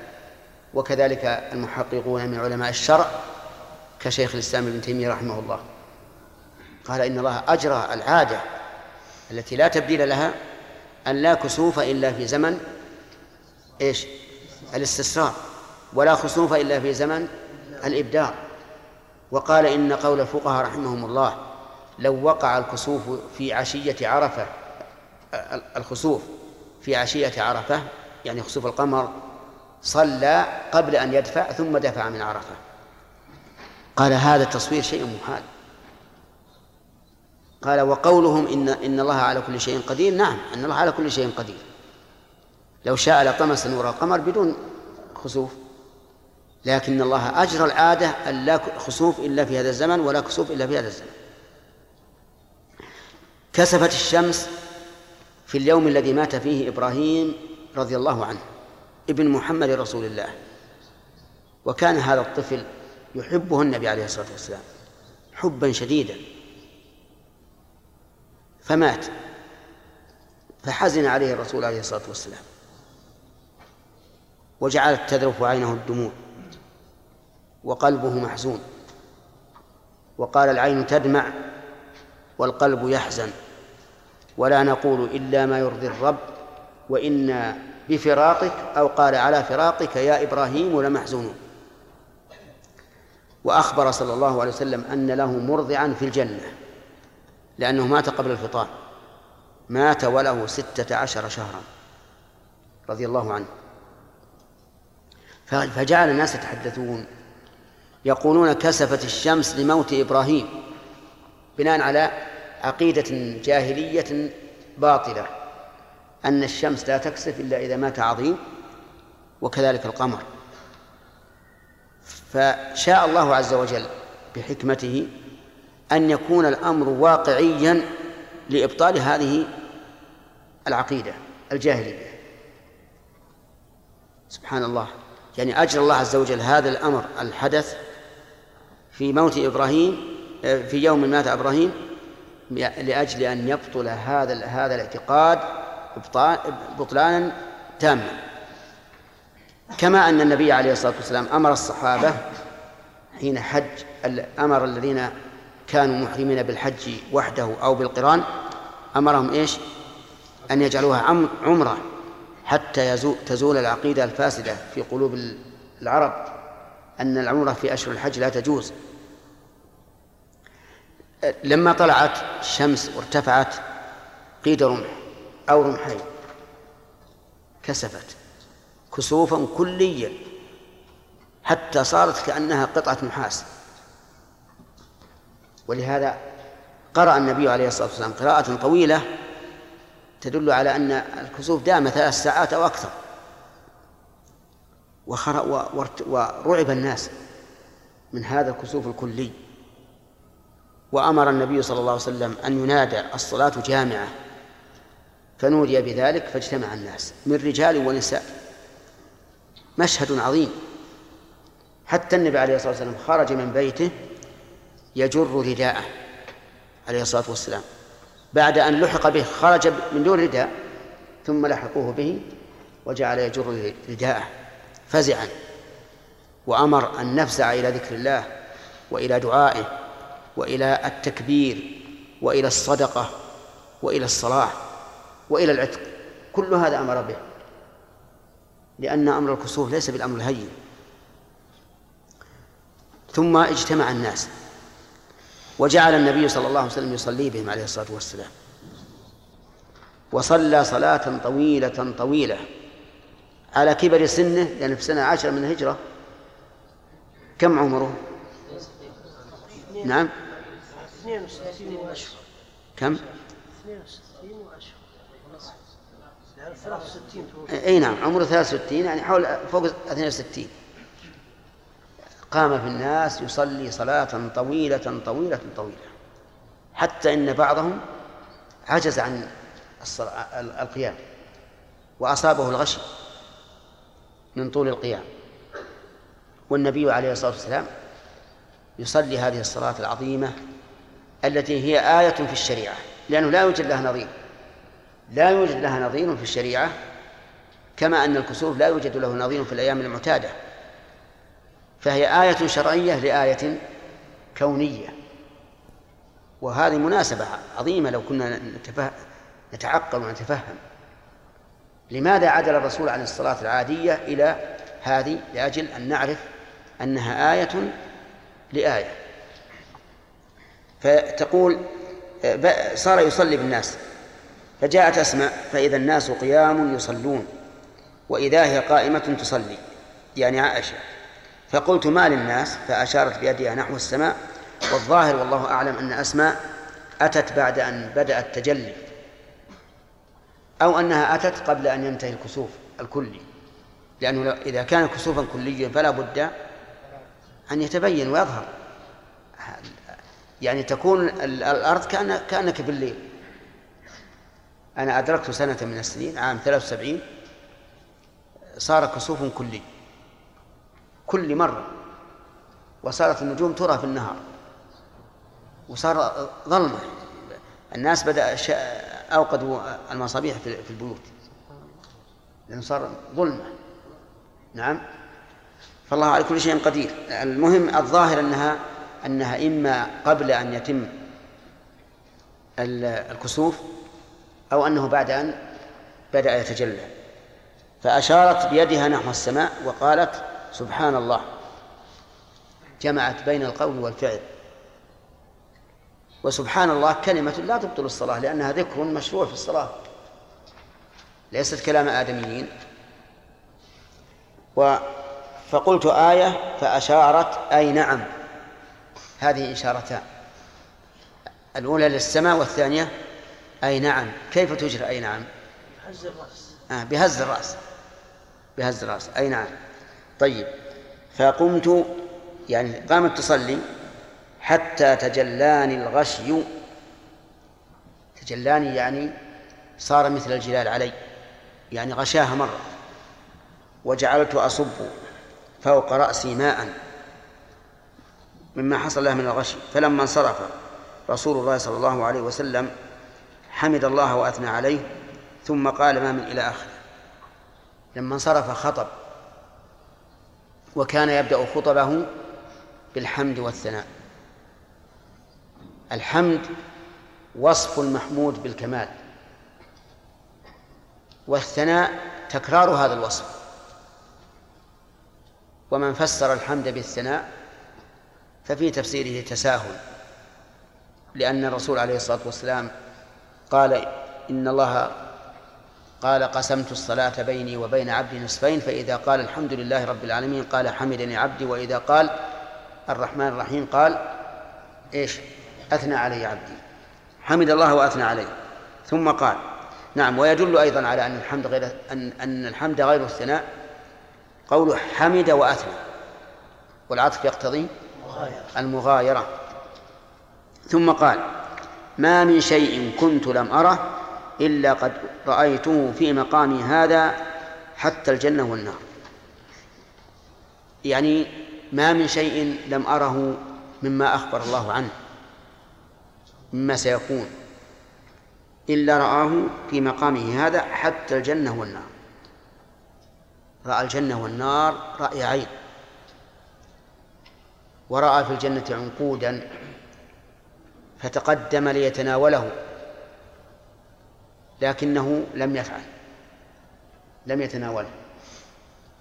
وكذلك المحققون من علماء الشرع كشيخ الإسلام ابن تيمية رحمه الله. قال إن الله أجرى العادة التي لا تبديل لها أن لا كسوف إلا في زمن إيش؟ الاستسرار. ولا خسوف إلا في زمن الإبدار وقال إن قول الفقهاء رحمهم الله لو وقع الكسوف في عشية عرفة الخسوف في عشية عرفة يعني خسوف القمر صلى قبل أن يدفع ثم دفع من عرفة. قال هذا التصوير شيء محال قال وقولهم إن إن الله على كل شيء قدير. نعم أن الله على كل شيء قدير. لو شاء لطمس نور القمر بدون خسوف لكن الله أجرى العادة أن لا خسوف إلا في هذا الزمن ولا كسوف إلا في هذا الزمن. كسفت الشمس في اليوم الذي مات فيه إبراهيم رضي الله عنه ابن محمد رسول الله. وكان هذا الطفل يحبه النبي عليه الصلاة والسلام حبا شديدا. فمات. فحزن عليه الرسول عليه الصلاة والسلام. وجعلت تذرف عينه الدموع. وقلبه محزون. وقال العين تدمع والقلب يحزن. ولا نقول إلا ما يرضي الرب وإنا بفراقك أو قال على فراقك يا إبراهيم لمحزونون وأخبر صلى الله عليه وسلم أن له مرضعا في الجنة لأنه مات قبل الفطام. مات وله ستة عشر شهرا رضي الله عنه. فجعل الناس يتحدثون. يقولون كسفت الشمس لموت إبراهيم بناء على عقيدة جاهلية باطلة أن الشمس لا تكسف إلا إذا مات عظيم وكذلك القمر. فشاء الله عز وجل بحكمته أن يكون الأمر واقعيا لإبطال هذه العقيدة الجاهلية. سبحان الله. يعني أجرى الله عز وجل هذا الأمر الحدث في موت إبراهيم في يوم مات إبراهيم لأجل أن يبطل هذا هذا الاعتقاد بطلانا تاما. كما أن النبي عليه الصلاة والسلام أمر الصحابة حين حج أمر الذين كانوا محرمين بالحج وحده أو بالقران أمرهم إيش؟ أن يجعلوها عمرة حتى تزول العقيدة الفاسدة في قلوب العرب أن العمرة في أشهر الحج لا تجوز. لما طلعت الشمس وارتفعت قيد رمح أو رمحين كسفت كسوفا كليا حتى صارت كأنها قطعة نحاس ولهذا قرأ النبي عليه الصلاة والسلام قراءة طويلة تدل على أن الكسوف دام ثلاث ساعات أو أكثر. ورعب الناس من هذا الكسوف الكلي. وأمر النبي صلى الله عليه وسلم أن ينادى الصلاة جامعة. فنودي بذلك فاجتمع الناس من رجال ونساء. مشهد عظيم. حتى النبي عليه الصلاة والسلام خرج من بيته يجر رداءه عليه الصلاة والسلام. بعد أن لحق به خرج من دون رداء ثم لحقوه به وجعل يجر رداءه فزعا. وأمر أن نفزع إلى ذكر الله وإلى دعائه وإلى التكبير وإلى الصدقة وإلى الصلاة وإلى العتق. كل هذا أمر به لأن أمر الكسوف ليس بالأمر الهين. ثم اجتمع الناس وجعل النبي صلى الله عليه وسلم يصلي بهم عليه الصلاة والسلام. وصلى صلاة طويلة طويلة على كبر سنه لأنه في سنة عشر من الهجرة. كم عمره؟ نعم. 62 وأشهر كم؟ 62 وأشهر يعني 63 اي نعم عمره 63 يعني حول فوق 62 قام في الناس يصلي صلاة طويلة طويلة طويلة حتى إن بعضهم عجز عن القيام وأصابه الغشي من طول القيام والنبي عليه الصلاة والسلام يصلي هذه الصلاة العظيمة التي هي آية في الشريعة لأنه لا يوجد لها نظير. لا يوجد لها نظير في الشريعة كما أن الكسوف لا يوجد له نظير في الأيام المعتادة. فهي آية شرعية لآية كونية. وهذه مناسبة عظيمة لو كنا نتعقل ونتفهم. لماذا عدل الرسول عن الصلاة العادية إلى هذه لأجل أن نعرف أنها آية لآية؟ فتقول صار يصلي بالناس. فجاءت أسماء فإذا الناس قيام يصلون وإذا هي قائمة تصلي يعني عائشة. فقلت ما للناس؟ فأشارت بيدها نحو السماء والظاهر والله أعلم أن أسماء أتت بعد أن بدأ التجلي أو أنها أتت قبل أن ينتهي الكسوف الكلي. لأنه إذا كان كسوفا كليا فلا بد أن يتبين ويظهر. يعني تكون الأرض كأن كأنك بالليل. أنا أدركت سنة من السنين عام 73 صار كسوف كلي كل مرة وصارت النجوم ترى في النهار وصار ظلمة. الناس بدأ أوقدوا المصابيح في البيوت لأنه صار ظلمة. نعم؟ فالله على كل شيء قدير. المهم الظاهر أنها أنها إما قبل أن يتم الكسوف أو أنه بعد أن بدأ يتجلى. فأشارت بيدها نحو السماء وقالت سبحان الله. جمعت بين القول والفعل. وسبحان الله كلمة لا تبطل الصلاة لأنها ذكر مشروع في الصلاة. ليست كلام آدميين. و فقلت آية فأشارت أي نعم. هذه إشارتان. الأولى للسماء والثانية أي نعم. كيف تجري؟ أي نعم. بهز الرأس. آه بهز الرأس. بهز الرأس. أي نعم. طيب. فقمت يعني قامت تصلي حتى تجلاني الغشي. تجلاني يعني صار مثل الجلال علي. يعني غشاها مرة. وجعلت أصب فوق رأسي ماء. مما حصل له من الغشي فلما انصرف رسول الله صلى الله عليه وسلم حمد الله وأثنى عليه ثم قال ما من إلى آخره. لما انصرف خطب وكان يبدأ خطبه بالحمد والثناء. الحمد وصف المحمود بالكمال والثناء تكرار هذا الوصف. ومن فسر الحمد بالثناء ففي تفسيره تساهل لأن الرسول عليه الصلاة والسلام قال إن الله قال قسمت الصلاة بيني وبين عبدي نصفين فإذا قال الحمد لله رب العالمين قال حمدني عبدي. وإذا قال الرحمن الرحيم قال إيش؟ أثنى علي عبدي. حمد الله وأثنى عليه. ثم قال نعم ويدل أيضا على أن الحمد غير أن أن الحمد غير الثناء. قوله حمد وأثنى والعطف يقتضي المغايرة. ثم قال ما من شيء كنت لم أره إلا قد رأيته في مقامي هذا حتى الجنة والنار. يعني ما من شيء لم أره مما أخبر الله عنه مما سيكون إلا رآه في مقامه هذا حتى الجنة والنار. رأى الجنة والنار رأي عين. ورأى في الجنة عنقودا فتقدم ليتناوله لكنه لم يفعل لم يتناوله.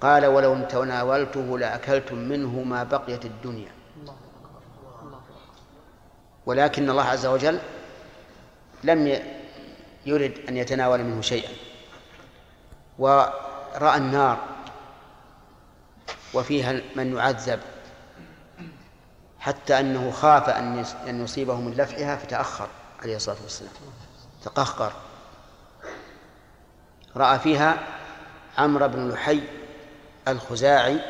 قال ولو تناولته لأكلتم منه ما بقيت الدنيا. ولكن الله عز وجل لم يرد أن يتناول منه شيئا. ورأى النار وفيها من يعذب. حتى أنه خاف أن يصيبه من لفعها فتأخر عليه الصلاة والسلام. تقهقر. رأى فيها عمرو بن لحي الخزاعي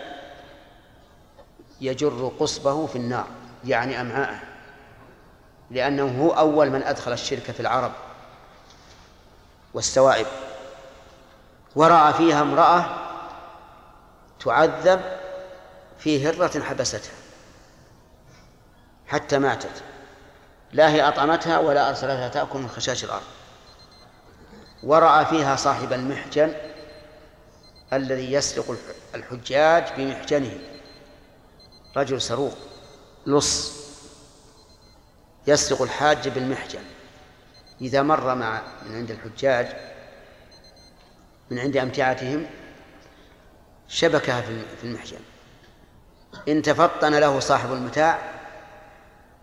يجر قصبه في النار يعني أمعاءه لأنه هو أول من أدخل الشرك في العرب والسوائب. ورأى فيها امرأة تعذب في هرة حبستها. حتى ماتت. لا هي أطعمتها ولا أرسلتها تأكل من خشاش الأرض. ورأى فيها صاحب المحجن الذي يسرق الحجاج بمحجنه. رجل سروق لص يسرق الحاج بالمحجن. إذا مر مع من عند الحجاج من عند أمتعتهم شبكها في المحجن. إن تفطن له صاحب المتاع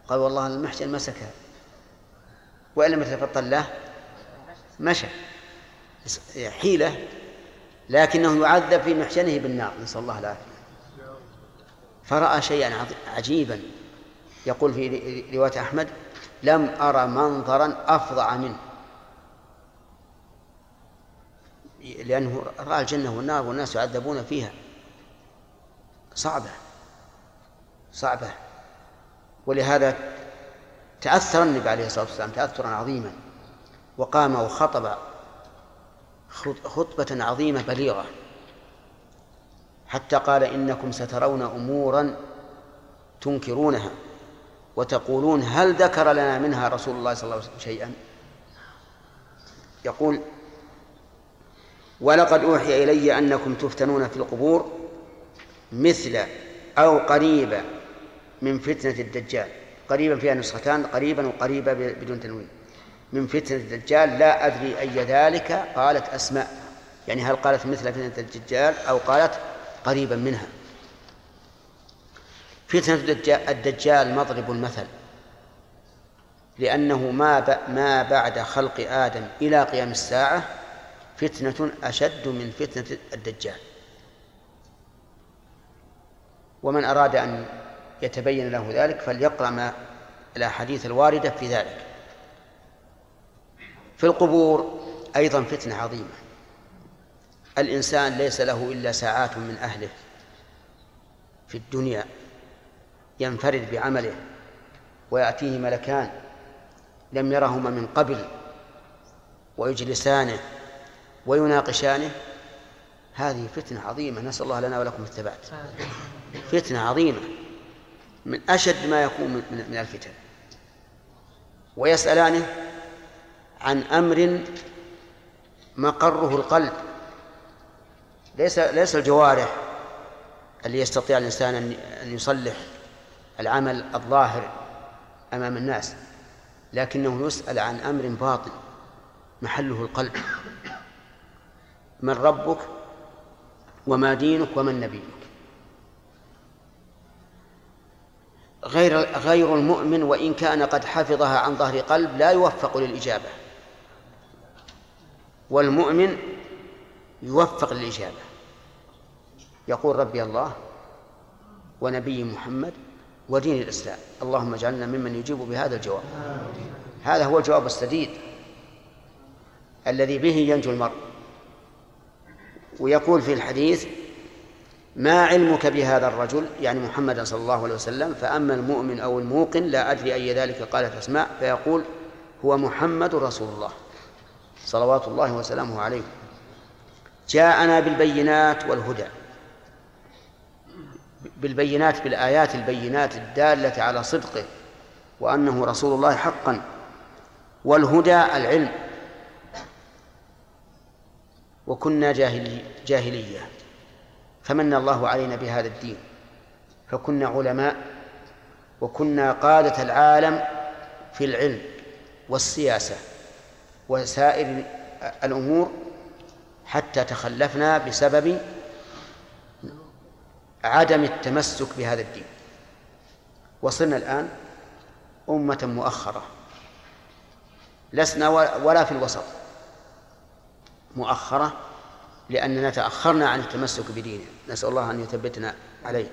قال والله المحجن مسكها وإن لم يتفطن له مشى. حيلة لكنه يعذب في محجنه بالنار نسأل الله العافية. فرأى شيئا عجيبا. يقول في رواية أحمد لم أرى منظرا أفظع منه. لأنه رأى الجنة والنار والناس يعذبون فيها. صعبة. صعبة. ولهذا تأثر النبي عليه الصلاة والسلام تأثرا عظيما وقام وخطب خطبة عظيمة بليغة حتى قال إنكم سترون أمورا تنكرونها وتقولون هل ذكر لنا منها رسول الله صلى الله عليه وسلم شيئا؟ يقول ولقد أوحي إلي أنكم تفتنون في القبور مثل أو قريبا من فتنة الدجال. قريبا فيها نسختان قريبا وقريبا بدون تنوين. من فتنة الدجال لا أدري أي ذلك قالت أسماء. يعني هل قالت مثل فتنة الدجال أو قالت قريبا منها. فتنة الدجال مضرب المثل. لأنه ما ما بعد خلق آدم إلى قيام الساعة فتنة أشد من فتنة الدجال. ومن أراد أن يتبين له ذلك فليقرأ ما الأحاديث الواردة في ذلك. في القبور أيضا فتنة عظيمة. الإنسان ليس له إلا ساعات من أهله في الدنيا ينفرد بعمله ويأتيه ملكان لم يرهما من قبل ويجلسانه ويناقشانه. هذه فتنة عظيمة. نسأل الله لنا ولكم الثبات. فتنة عظيمة. من أشد ما يكون من الفتن. ويسألانه عن أمر مقره القلب. ليس ليس الجوارح اللي يستطيع الإنسان أن يصلح العمل الظاهر أمام الناس لكنه يسأل عن أمر باطن محله القلب. من ربك وما دينك ومن نبيك. غير غير المؤمن وإن كان قد حفظها عن ظهر قلب لا يوفق للإجابة. والمؤمن يوفق للإجابة. يقول ربي الله ونبي محمد ودين الإسلام. اللهم اجعلنا ممن يجيب بهذا الجواب. هذا هو الجواب السديد الذي به ينجو المرء. ويقول في الحديث ما علمك بهذا الرجل؟ يعني محمد صلى الله عليه وسلم. فأما المؤمن أو الموقن لا أدري أي ذلك قالت أسماء فيقول هو محمد رسول الله صلوات الله وسلامه عليه. جاءنا بالبينات والهدى. بالبينات بالآيات البينات الدالة على صدقه وأنه رسول الله حقا. والهدى العلم. وكنا جاهلي جاهلية. فمن الله علينا بهذا الدين. فكنا علماء وكنا قادة العالم في العلم والسياسة وسائر الأمور حتى تخلفنا بسبب عدم التمسك بهذا الدين. وصلنا الآن أمة مؤخرة. لسنا ولا في الوسط. مؤخرة لأننا تأخرنا عن التمسك بدينه نسأل الله أن يثبتنا عليه.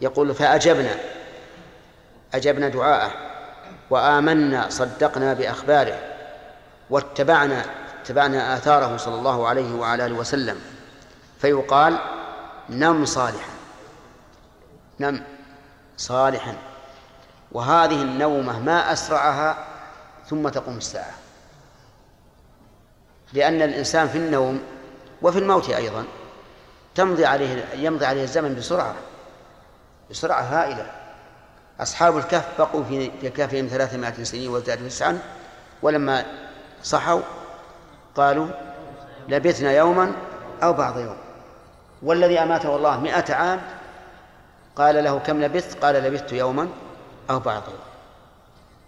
يقول فأجبنا أجبنا دعاءه وآمنا صدقنا بأخباره واتبعنا اتبعنا آثاره صلى الله عليه وعلى آله وسلم. فيقال نم صالحا. نم صالحا. وهذه النومة ما أسرعها ثم تقوم الساعة. لأن الإنسان في النوم وفي الموت أيضا. تمضي عليه يمضي عليه الزمن بسرعة بسرعة هائلة. أصحاب الكهف بقوا في كهفهم ثلاثمائة سنين وازدادوا تسعا. ولما صحوا قالوا لبثنا يوما أو بعض يوم. والذي أماته الله مئة عام قال له كم لبثت؟ قال لبثت يوما أو بعض يوم.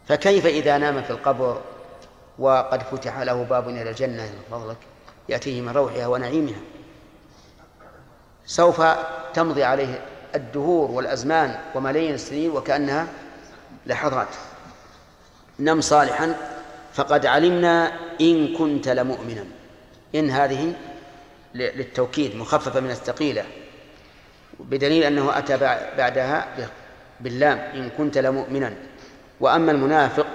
فكيف إذا نام في القبر وقد فتح له باب إلى الجنة من فضلك؟ يأتيه من روحها ونعيمها. سوف تمضي عليه الدهور والأزمان وملايين السنين وكأنها لحظات. نم صالحا. فقد علمنا إن كنت لمؤمنا. إن هذه للتوكيد مخففة من الثقيلة. بدليل أنه أتى بعدها باللام إن كنت لمؤمنا. وأما المنافق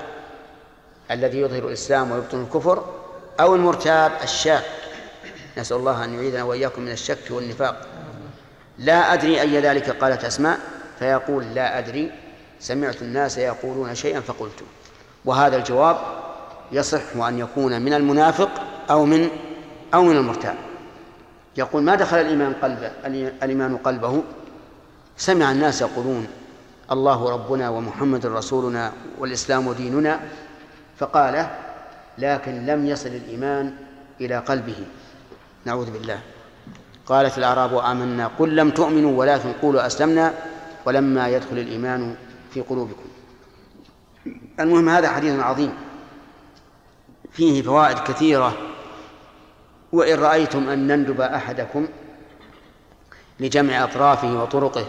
الذي يظهر الإسلام ويبطن الكفر أو المرتاب الشاك نسأل الله أن يعيذنا وإياكم من الشك والنفاق. لا أدري أي ذلك قالت أسماء فيقول لا أدري. سمعت الناس يقولون شيئا فقلت. وهذا الجواب يصح أن يكون من المنافق أو من أو من المرتاب. يقول ما دخل الإيمان قلبه الإيمان قلبه؟ سمع الناس يقولون الله ربنا ومحمد رسولنا والإسلام ديننا. فقال لكن لم يصل الإيمان إلى قلبه. نعوذ بالله. قالت الأعراب آمنا. قل لم تؤمنوا ولكن قولوا أسلمنا ولما يدخل الإيمان في قلوبكم. المهم هذا حديث عظيم. فيه فوائد كثيرة. وإن رأيتم أن نندب أحدكم لجمع أطرافه وطرقه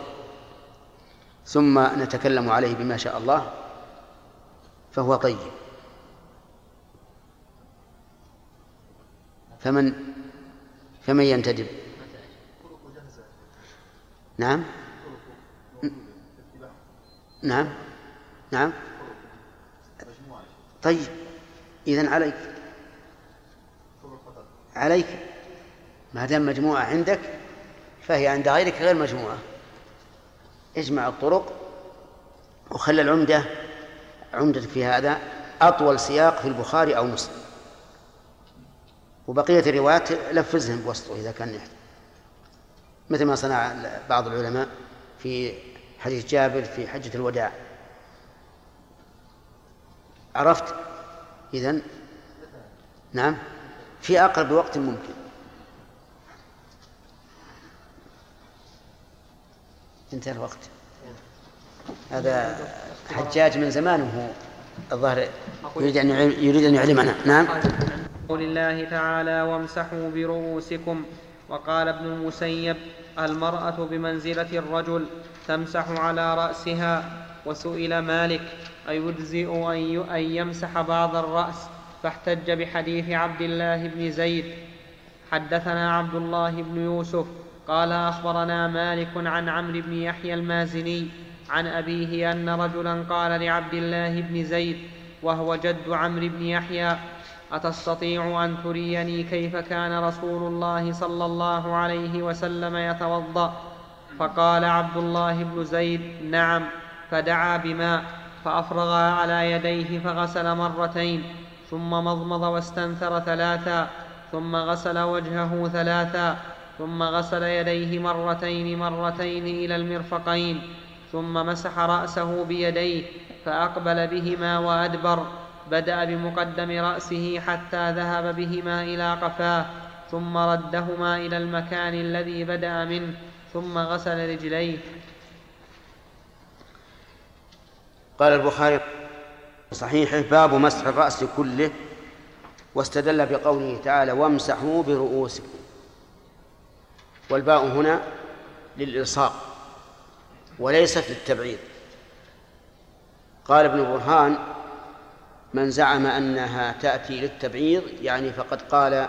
ثم نتكلم عليه بما شاء الله فهو طيب. فمن فمن ينتدب؟ نعم. نعم. نعم. طيب. إذن عليك. عليك. ما دام مجموعة عندك فهي عند غيرك غير مجموعة. اجمع الطرق وخلى العمدة عمدتك في هذا أطول سياق في البخاري أو مسلم. وبقية الروايات لفزهم بوسطه إذا كان يحتاج. مثل ما صنع بعض العلماء في حديث جابر في حجة الوداع. عرفت؟ إذن نعم. في أقرب وقت ممكن. انتهى الوقت. هذا حجاج من زمان وهو الظاهر يريد أن يريد أن يعلمنا. نعم. قول الله تعالى وامسحوا برؤوسكم. وقال ابن المسيب المرأة بمنزلة الرجل تمسح على رأسها وسئل مالك أيجزئ أن يمسح بعض الرأس؟ فاحتج بحديث عبد الله بن زيد. حدثنا عبد الله بن يوسف قال أخبرنا مالك عن عمرو بن يحيى المازني عن أبيه أن رجلا قال لعبد الله بن زيد وهو جد عمرو بن يحيى أتستطيع أن تريني كيف كان رسول الله صلى الله عليه وسلم يتوضأ؟ فقال عبد الله بن زيد نعم. فدعا بماء فأفرغا على يديه فغسل مرتين ثم مضمض واستنثر ثلاثا ثم غسل وجهه ثلاثا ثم غسل يديه مرتين مرتين إلى المرفقين ثم مسح رأسه بيديه فأقبل بهما وأدبر. بدأ بمقدم رأسه حتى ذهب بهما إلى قفاه ثم ردهما إلى المكان الذي بدأ منه ثم غسل رجليه. قال البخاري صحيحه باب مسح الرأس كله واستدل بقوله تعالى وامسحوا برؤوسكم. والباء هنا للإلصاق وليست للتبعيض. قال ابن برهان من زعم أنها تأتي للتبعيض يعني فقد قال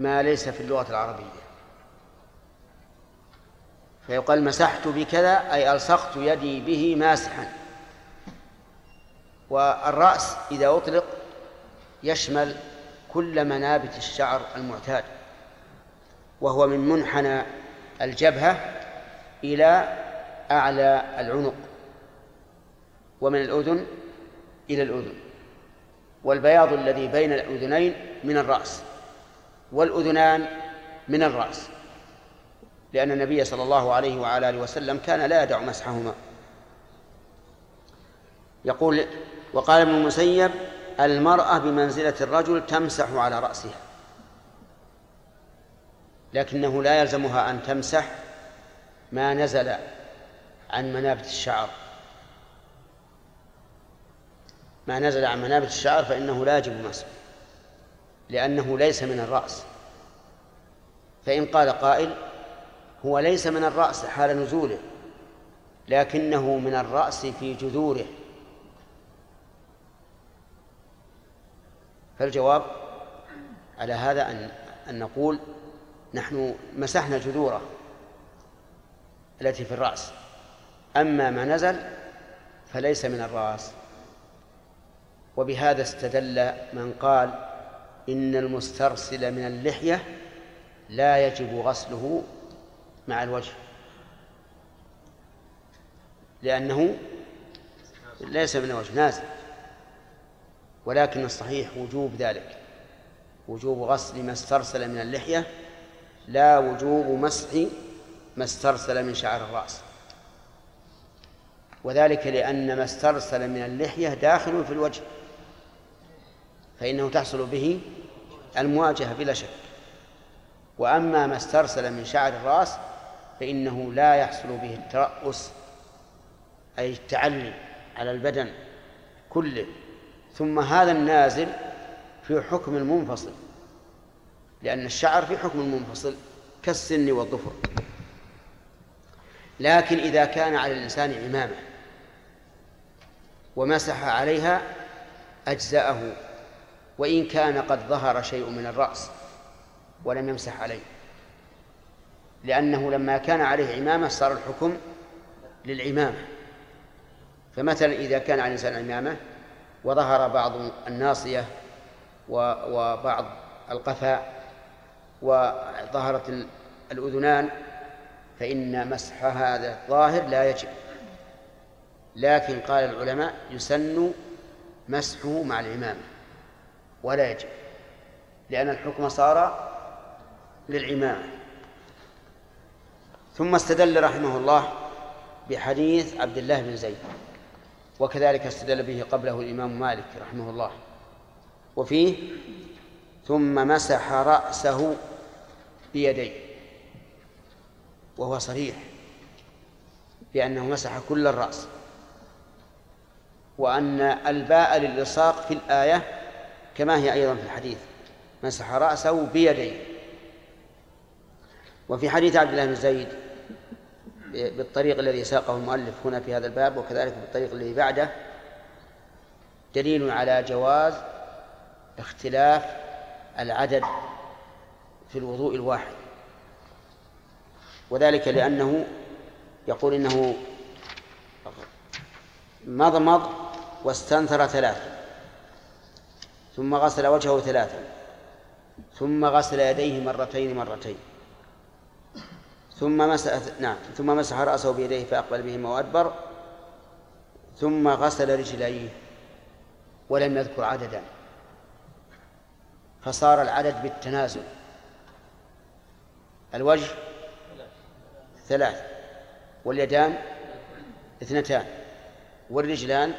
ما ليس في اللغة العربية. فيقال مسحت بكذا أي ألصقت يدي به ماسحا. والرأس إذا أطلق يشمل كل منابت الشعر المعتاد. وهو من منحنى الجبهة إلى أعلى العنق ومن الأذن إلى الأذن. والبياض الذي بين الأذنين من الرأس والأذنان من الرأس لأن النبي صلى الله عليه وعلى آله وسلم كان لا يدع مسحهما. يقول وقال ابن المسيب المرأة بمنزلة الرجل تمسح على رأسها لكنه لا يلزمها أن تمسح ما نزل عن منابت الشعر. ما نزل عن منابت الشعر فإنه لا يجب مسح لأنه ليس من الرأس. فإن قال قائل هو ليس من الرأس حال نزوله لكنه من الرأس في جذوره. فالجواب على هذا أن أن نقول نحن مسحنا جذوره التي في الرأس. أما ما نزل فليس من الرأس. وبهذا استدل من قال إن المسترسل من اللحية لا يجب غسله مع الوجه لأنه ليس من الوجه نازل ولكن الصحيح وجوب ذلك وجوب غسل ما استرسل من اللحية لا وجوب مسح ما استرسل من شعر الرأس. وذلك لأن ما استرسل من اللحية داخل في الوجه. فإنه تحصل به المواجهة بلا شك. وأما ما استرسل من شعر الرأس فإنه لا يحصل به الترأس أي التعلي على البدن كله. ثم هذا النازل في حكم المنفصل لأن الشعر في حكم المنفصل كالسن والظفر. لكن إذا كان على الإنسان عمامة ومسح عليها أجزأه. وإن كان قد ظهر شيء من الرأس ولم يمسح عليه. لأنه لما كان عليه عمامة صار الحكم للعمامة. فمثلا إذا كان على الإنسان عمامة وظهر بعض الناصية وبعض القفاء وظهرت الأذنان فإن مسح هذا الظاهر لا يجب. لكن قال العلماء يسن مسحه مع العمامة. ولا يجب لأن الحكم صار للعمامة. ثم استدل رحمه الله بحديث عبد الله بن زيد وكذلك استدل به قبله الإمام مالك رحمه الله. وفيه ثم مسح رأسه بيديه وهو صريح بأنه مسح كل الرأس وأن الباء للإلصاق في الآية كما هي أيضا في الحديث. مسح رأسه بيديه وفي حديث عبد الله بن زيد بالطريق الذي ساقه المؤلف هنا في هذا الباب وكذلك بالطريق الذي بعده دليل على جواز اختلاف العدد في الوضوء الواحد. وذلك لأنه يقول إنه مضمض واستنثر ثلاثة. ثم غسل وجهه ثلاثا. ثم غسل يديه مرتين مرتين. ثم مسح نعم ثم مسح رأسه بيديه فأقبل بهما وأدبر. ثم غسل رجليه ولم يذكر عددا. فصار العدد بالتنازل. الوجه ثلاث واليدان اثنتان والرجلان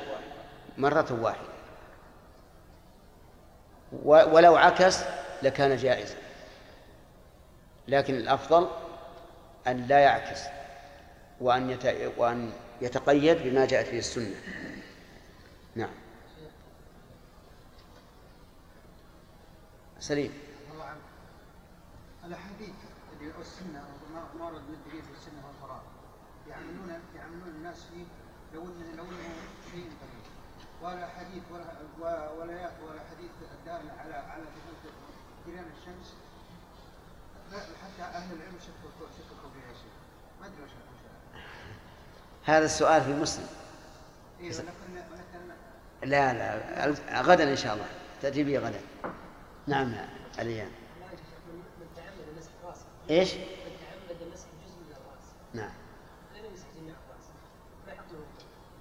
مرة واحدة. ولو عكس لكان جائزا. لكن الأفضل أن لا يعكس وأن وأن يتقيد بما جاءت به السنة. نعم. سليم الاحاديث اللي السنة ما ورد من الدليل في السنة والفرائض يعملون يعملون الناس فيه لو انه لو انه شيء قليل ولا حديث ولا ولا ولا حديث الدال على على جريان الشمس. حتى أهل العلم شككوا شككوا فيها شيء ما أدري وش هذا السؤال في مسلم. إيه لا لا غدا إن شاء الله. تأتي به غدا. نعم الأيام إيش؟ نعم.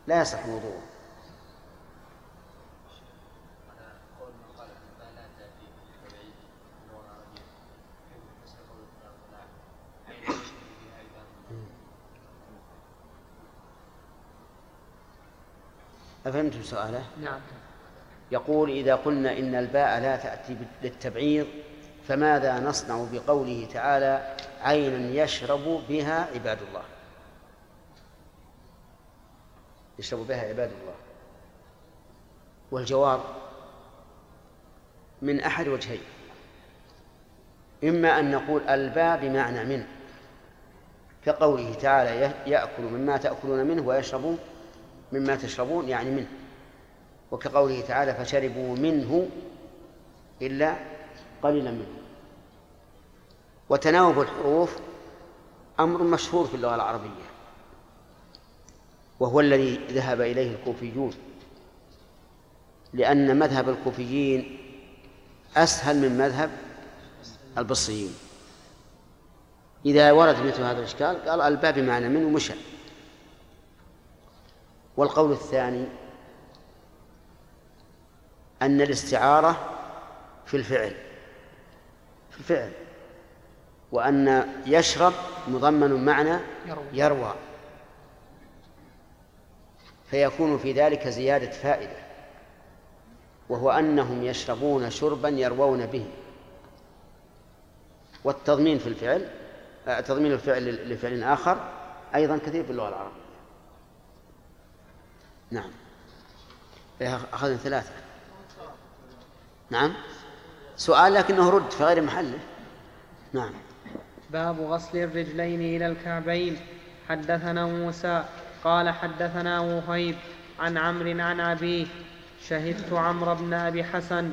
لا يصح وضوءه. أفهمتم سؤاله؟ نعم. يقول إذا قلنا إن الباء لا تأتي للتبعيض فماذا نصنع بقوله تعالى عينا يشرب بها عباد الله؟ يشرب بها عباد الله. والجواب من أحد وجهين. إما أن نقول الباء بمعنى من كقوله تعالى يأكل مما تأكلون منه ويشرب مما تشربون يعني منه. وكقوله تعالى فشربوا منه إلا قليلا منه وتناوب الحروف أمر مشهور في اللغة العربية وهو الذي ذهب إليه الكوفيون لأن مذهب الكوفيين أسهل من مذهب البصريين. إذا ورد مثل هذا الإشكال قال الباب بمعنى منه مشى والقول الثاني أن الاستعارة في الفعل في الفعل وأن يشرب مضمن معنى يروى. فيكون في ذلك زيادة فائدة وهو أنهم يشربون شربا يروون به. والتضمين في الفعل تضمين الفعل لفعل آخر أيضا كثير في اللغة العربية. نعم. أخذنا ثلاثة. نعم. سؤال لكنه رد في غير محله. نعم. باب غسل الرجلين إلى الكعبين. حدثنا موسى قال حدثنا وهيب عن عمرو عن أبيه. شهدت عمرو بن أبي حسن.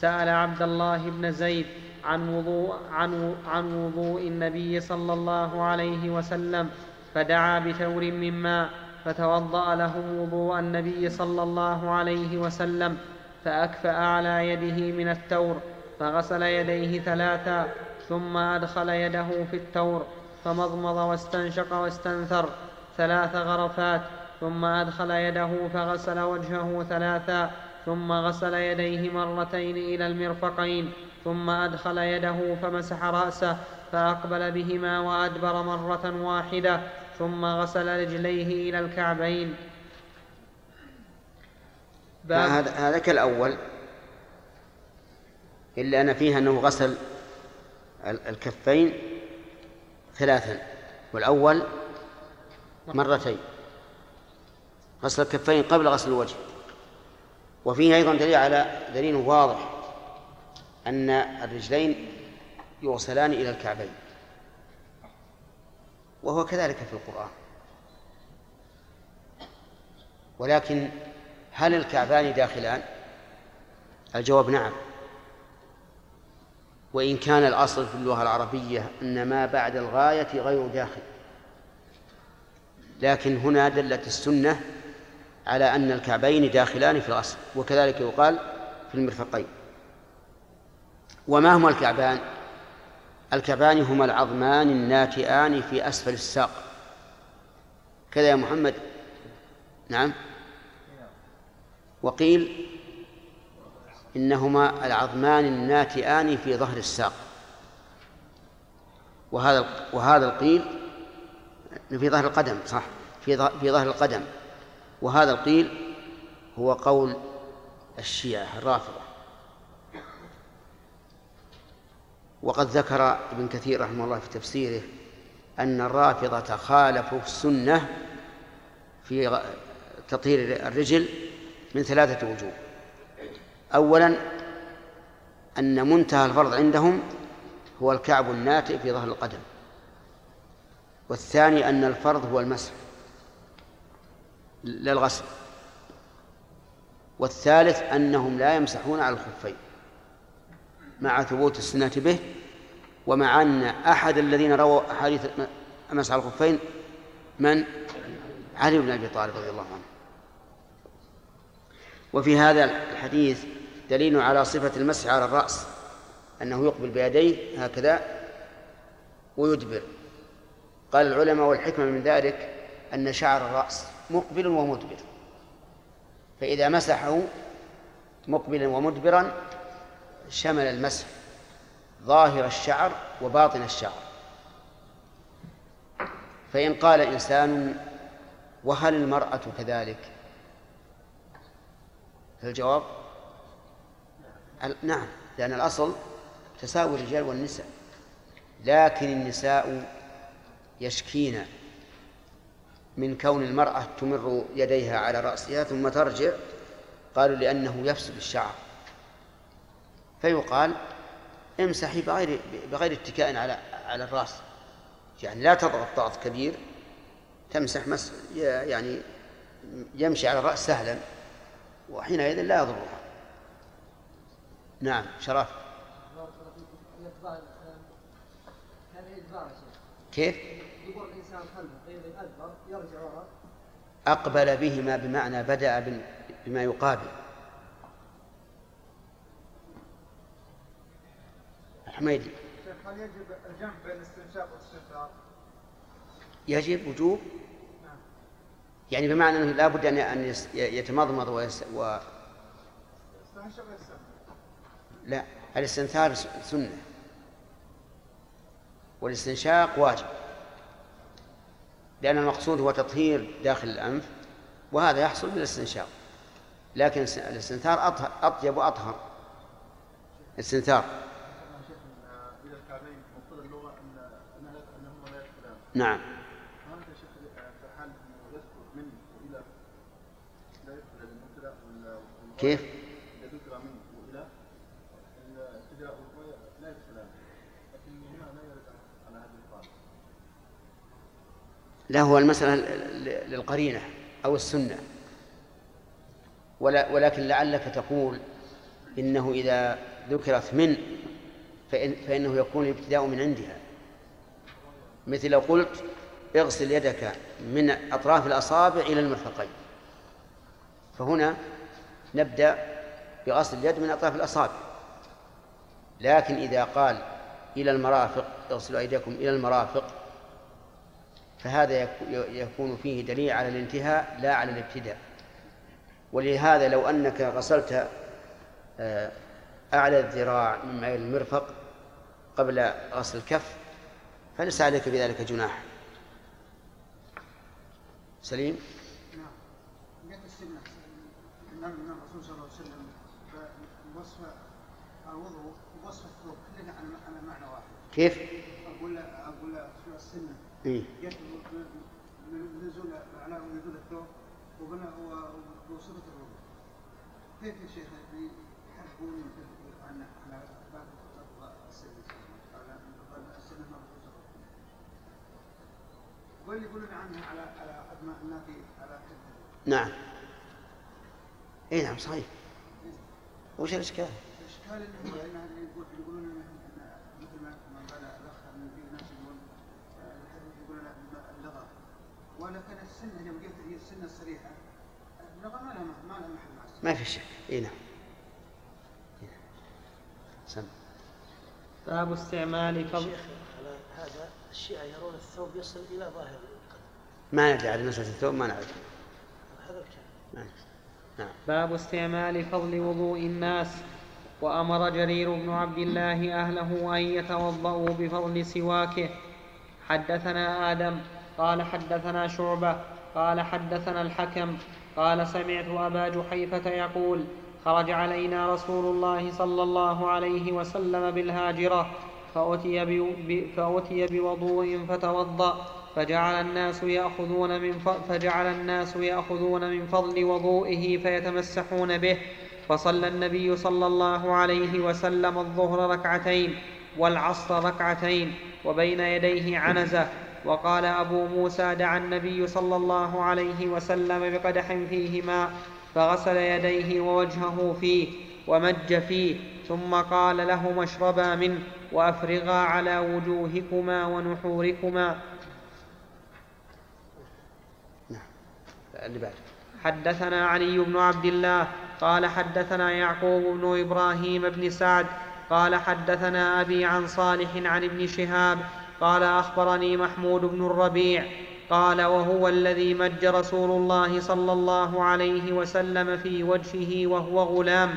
سأل عبد الله بن زيد عن وضوء عن عن وضوء النبي صلى الله عليه وسلم فدعا بثور من ماء. فتوضأ له وضوء النبي صلى الله عليه وسلم فأكفأ على يده من التور فغسل يديه ثلاثا ثم أدخل يده في التور فمضمض واستنشق واستنثر ثلاث غرفات ثم أدخل يده فغسل وجهه ثلاثا ثم غسل يديه مرتين إلى المرفقين ثم أدخل يده فمسح رأسه فأقبل بهما وأدبر مرة واحدة ثم غسل رجليه إلى الكعبين. هذا هذا كالأول إلا أن فيها أنه غسل الكفين ثلاثا والأول مرتين. غسل الكفين قبل غسل الوجه. وفيه أيضا دليل على دليل واضح أن الرجلين يغسلان إلى الكعبين. وهو كذلك في القرآن. ولكن هل الكعبان داخلان؟ الجواب نعم. وإن كان الأصل في اللغة العربية أن ما بعد الغاية غير داخل. لكن هنا دلت السنة على أن الكعبين داخلان في الأصل وكذلك يقال في المرفقين. وما هما الكعبان؟ الكعبان هما العظمان الناتئان في أسفل الساق. كذا يا محمد. نعم. وقيل إنهما العظمان الناتئان في ظهر الساق. وهذا وهذا القيل في ظهر القدم صح؟ في في ظهر القدم. وهذا القيل هو قول الشيعة الرافضة. وقد ذكر ابن كثير رحمه الله في تفسيره أن الرافضة خالفوا السنة في تطهير الرجل من ثلاثة وجوه. أولا أن منتهى الفرض عندهم هو الكعب الناتئ في ظهر القدم. والثاني أن الفرض هو المسح للغسل. والثالث أنهم لا يمسحون على الخفين. مع ثبوت السنة به ومع أن أحد الذين رووا أحاديث مسح الخفين من؟ علي بن أبي طالب رضي الله عنه وفي هذا الحديث دليل على صفة المسح على الرأس أنه يقبل بيديه هكذا ويدبر قال العلماء والحكمة من ذلك أن شعر الرأس مقبل ومدبر فإذا مسحه مقبلا ومدبرا شمل المسح ظاهر الشعر وباطن الشعر. فإن قال إنسان وهل المرأة كذلك؟ فالجواب نعم لأن الأصل تساوي الرجال والنساء لكن النساء يشكين من كون المرأة تمر يديها على رأسها ثم ترجع قالوا لأنه يفسد الشعر. فيقال امسحي بغير بغير اتكاء على على الراس. يعني لا تضغط ضغط كبير تمسح مس يعني يمشي على الرأس سهلا وحينئذ لا يضرها. نعم شرف. كيف؟ الانسان خلفه أقبل بهما بمعنى بدأ بما يقابل. الحميدي هل يجب الجمع بين الاستنشاق والاستنثار؟ يجب وجوب. نعم. يعني بمعنى إنه لا بد أن أن يتمضمض ويس و لا الاستنثار سنة. والاستنشاق واجب. لأن المقصود هو تطهير داخل الأنف وهذا يحصل بالاستنشاق لكن الاستنثار أطيب وأطهر. الاستنثار. نعم. كيف؟ لا هو المسألة للقرينة أو السنة. ولكن لعلك تقول إنه إذا ذكرت من فإن فإنه يكون الابتداء من عندها. مثل لو قلت اغسل يدك من أطراف الأصابع إلى المرفقين. فهنا نبدأ بغسل اليد من أطراف الأصابع. لكن إذا قال إلى المرافق اغسلوا أيديكم إلى المرافق فهذا يكون فيه دليل على الانتهاء لا على الابتداء. ولهذا لو أنك غسلت آه، أعلى الذراع من المرفق قبل غسل الكف فليس عليك بذلك جناح سليم نعم جاءت السنة من الرسول صلى الله عليه وسلم وصف الوضوء ووصف الثوب كلنا على معنى واحد كيف؟ أقول أقول السنة إيه؟ من نزول على نزول الثوب وصفة الوضوء كيف يا شيخ يحبون على باب السنة على السنة واللي يقولون عنها على على أدماء النافي على نعم. إي نعم صحيح. وش الإشكال؟ الإشكال اللي يقولون مثل ما قال الأخ ان في ناس يقول يقولون اللغة. ولكن يوم هي الصريحة. اللغة ما لها ما لها محل مع ما في شك. إي نعم. سم. باب استعمال فضل هذا الشيعة يرون الثوب يصل إلى ظاهر القدم. ما ندري على مسألة الثوب ما نعرف. هذا الكلام. نعم. نعم. باب استعمال فضل وضوء الناس. وأمر جرير بن عبد الله أهله أن يتوضأوا بفضل سواكه. حدثنا آدم قال حدثنا شعبة قال حدثنا الحكم قال سمعت أبا جحيفة يقول خرج علينا رسول الله صلى الله عليه وسلم بالهاجرة. فأتي, فأتي بوضوء فتوضأ فجعل الناس يأخذون من فجعل الناس يأخذون من فضل وضوئه فيتمسحون به. فصلى النبي صلى الله عليه وسلم الظهر ركعتين والعصر ركعتين وبين يديه عنزة. وقال أبو موسى دعا النبي صلى الله عليه وسلم بقدح فيه ماء فغسل يديه ووجهه فيه ومج فيه ثم قال لهما اشربا منه. وأفرغا على وجوهكما ونحوركما. اللي بعد. حدثنا علي بن عبد الله قال حدثنا يعقوب بن إبراهيم بن سعد قال حدثنا أبي عن صالح عن ابن شهاب قال أخبرني محمود بن الربيع قال وهو الذي مج رسول الله صلى الله عليه وسلم في وجهه وهو غلام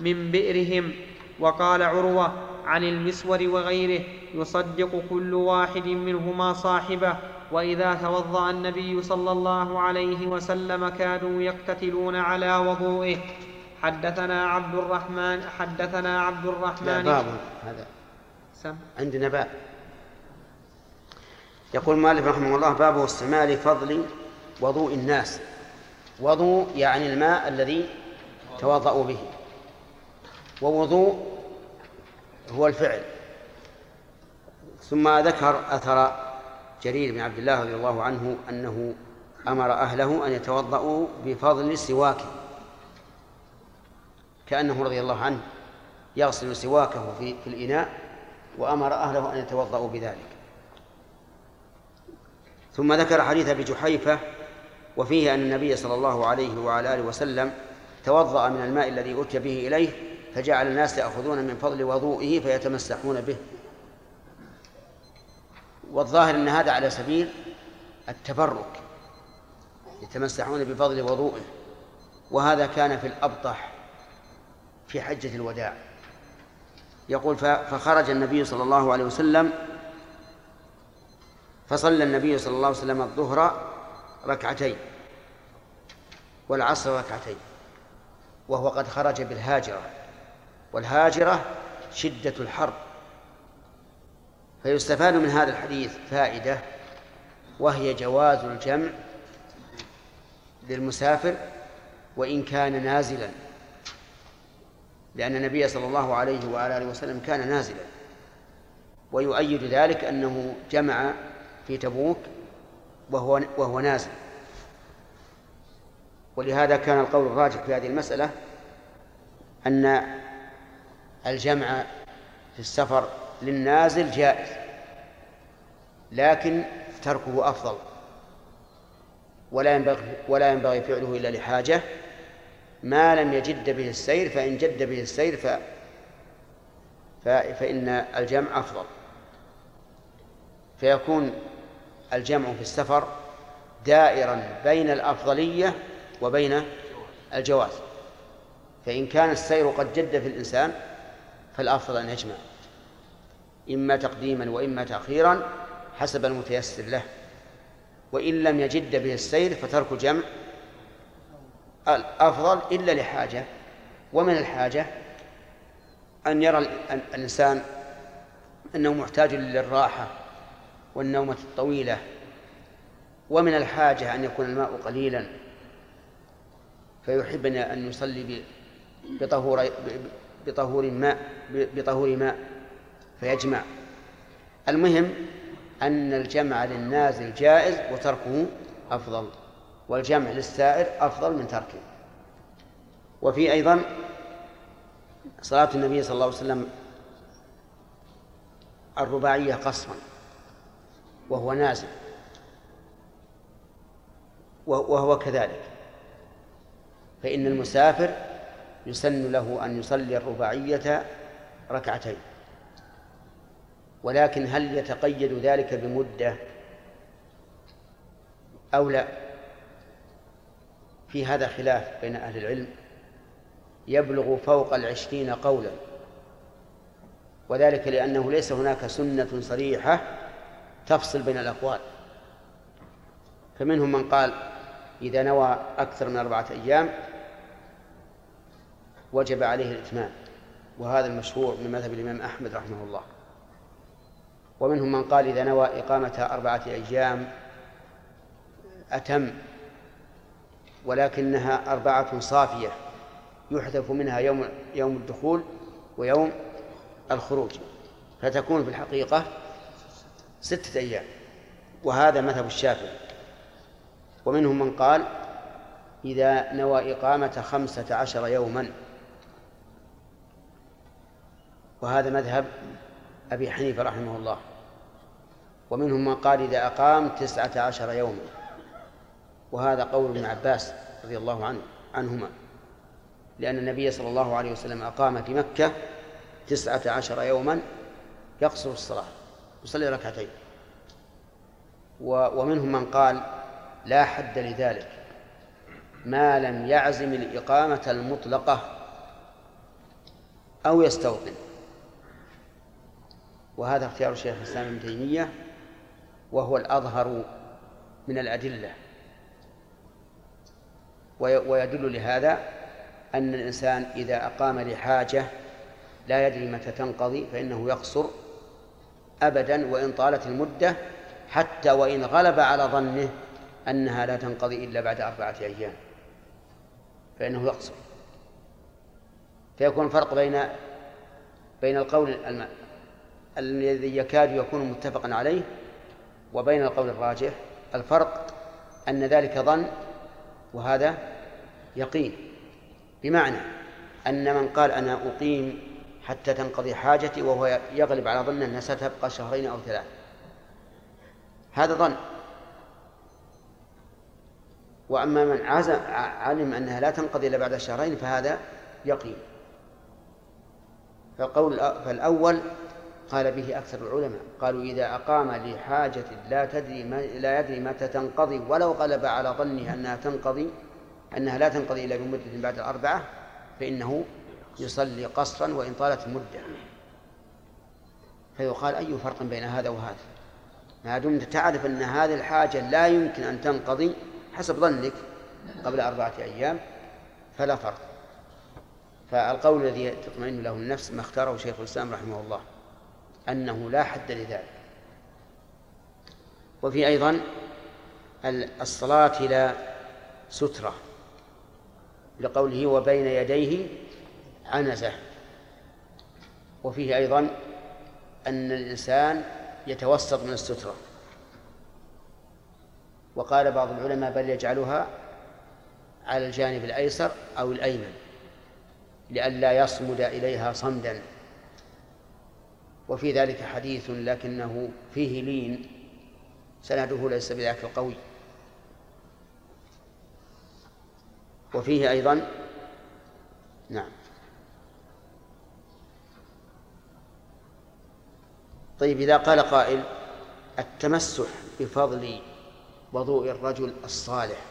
من بئرهم. وقال عروة عن المسور وغيره يصدق كل واحد منهما صاحبه. وإذا توضأ النبي صلى الله عليه وسلم كانوا يقتتلون على وضوئه. حدثنا عبد الرحمن حدثنا عبد الرحمن باب هذا. سم. عندنا باب. يقول المؤلف رحمه الله باب استعمال فضل وضوء الناس. وضوء يعني الماء الذي توضأوا به. ووضوء هو الفعل. ثم ذكر أثر جرير بن عبد الله رضي الله عنه أنه أمر أهله أن يتوضأوا بفضل سواكه كأنه رضي الله عنه يغسل سواكه في, في الإناء وأمر أهله أن يتوضأوا بذلك. ثم ذكر حديث أبي جحيفة وفيه أن النبي صلى الله عليه وعلى آله وسلم توضأ من الماء الذي أتي به إليه فجعل الناس يأخذون من فضل وضوئه فيتمسحون به. والظاهر أن هذا على سبيل التبرك يتمسحون بفضل وضوئه وهذا كان في الأبطح في حجة الوداع. يقول فخرج النبي صلى الله عليه وسلم فصلى النبي صلى الله عليه وسلم الظهر ركعتين والعصر ركعتين وهو قد خرج بالهاجرة. والهاجرة شدة الحر فيستفاد من هذا الحديث فائدة وهي جواز الجمع للمسافر وإن كان نازلا لأن النبي صلى الله عليه وعلى آله وسلم كان نازلا. ويؤيد ذلك أنه جمع في تبوك وهو وهو نازل. ولهذا كان القول الراجح في هذه المسألة أن الجمع في السفر للنازل جائز لكن تركه أفضل. ولا ينبغي ولا ينبغي فعله إلا لحاجة. ما لم يجد به السير فإن جد به السير ف فإن الجمع أفضل. فيكون الجمع في السفر دائرا بين الأفضلية وبين الجواز. فإن كان السير قد جد في الإنسان فالأفضل أن يجمع إما تقديما وإما تأخيرا حسب المتيسر له. وإن لم يجد به السير فترك الجمع الأفضل إلا لحاجة ومن الحاجة أن يرى الإنسان أنه محتاج للراحة والنومة الطويلة. ومن الحاجة أن يكون الماء قليلا. فيحب أن يصلي بطهور بطهور ماء بطهور ماء فيجمع. المهم أن الجمع للنازل جائز وتركه أفضل والجمع للسائر أفضل من تركه. وفي أيضا صلاة النبي صلى الله عليه وسلم الرباعية قصرا وهو نازل. وهو كذلك. فإن المسافر يسن له أن يصلي الرباعية ركعتين. ولكن هل يتقيد ذلك بمدة أو لا؟ في هذا خلاف بين أهل العلم. يبلغ فوق العشرين قولا. وذلك لأنه ليس هناك سنة صريحة تفصل بين الأقوال. فمنهم من قال إذا نوى أكثر من أربعة أيام وجب عليه الإتمام وهذا المشهور من مذهب الإمام أحمد رحمه الله. ومنهم من قال إذا نوى إقامة أربعة أيام أتم ولكنها أربعة صافية يحذف منها يوم يوم الدخول ويوم الخروج. فتكون في الحقيقة ستة أيام وهذا مذهب الشافعي. ومنهم من قال إذا نوى إقامة خمسة عشر يوما وهذا مذهب أبي حنيفة رحمه الله. ومنهم من قال إذا أقام تسعة عشر يوما. وهذا قول ابن عباس رضي الله عنه عنهما. لأن النبي صلى الله عليه وسلم أقام في مكة تسعة عشر يوما يقصر الصلاة يصلي ركعتين. ومنهم من قال لا حد لذلك ما لم يعزم الإقامة المطلقة أو يستوطن. وهذا اختيار شيخ الإسلام ابن تيمية وهو الأظهر من الأدلة. ويدل لهذا أن الإنسان إذا أقام لحاجة لا يدري متى تنقضي فإنه يقصر أبدا وإن طالت المدة حتى وإن غلب على ظنه أنها لا تنقضي إلا بعد أربعة أيام. فإنه يقصر. فيكون الفرق بين بين القول الذي يكاد يكون متفقا عليه وبين القول الراجح الفرق أن ذلك ظن وهذا يقين. بمعنى أن من قال أنا أقيم حتى تنقضي حاجتي وهو يغلب على ظنه أنها ستبقى شهرين أو ثلاث هذا ظن. وأما من عزم علم أنها لا تنقضي إلا بعد شهرين فهذا يقين. فالقول فالأول قال به أكثر العلماء قالوا إذا أقام لحاجة لا تدري ما لا يدري متى تنقضي ولو غلب على ظنه أنها تنقضي أنها لا تنقضي إلا بمدة بعد الأربعة فإنه يصلي قصرا وإن طالت المدة فيقال أي فرق بين هذا وهذا؟ ما دمت تعرف أن هذه الحاجة لا يمكن أن تنقضي حسب ظنك قبل أربعة أيام فلا فرق. فالقول الذي تطمئن له النفس ما اختاره شيخ الإسلام رحمه الله. أنه لا حد لذلك. وفي أيضا الصلاة إلى سترة لقوله وبين يديه عنزة. وفيه أيضا أن الإنسان يتوسط من السترة. وقال بعض العلماء بل يجعلها على الجانب الأيسر أو الأيمن لئلا يصمد إليها صمدا. وفي ذلك حديث لكنه فيه لين. سنده ليس بذاك القوي. وفيه أيضا نعم. طيب إذا قال قائل التمسح بفضل وضوء الرجل الصالح.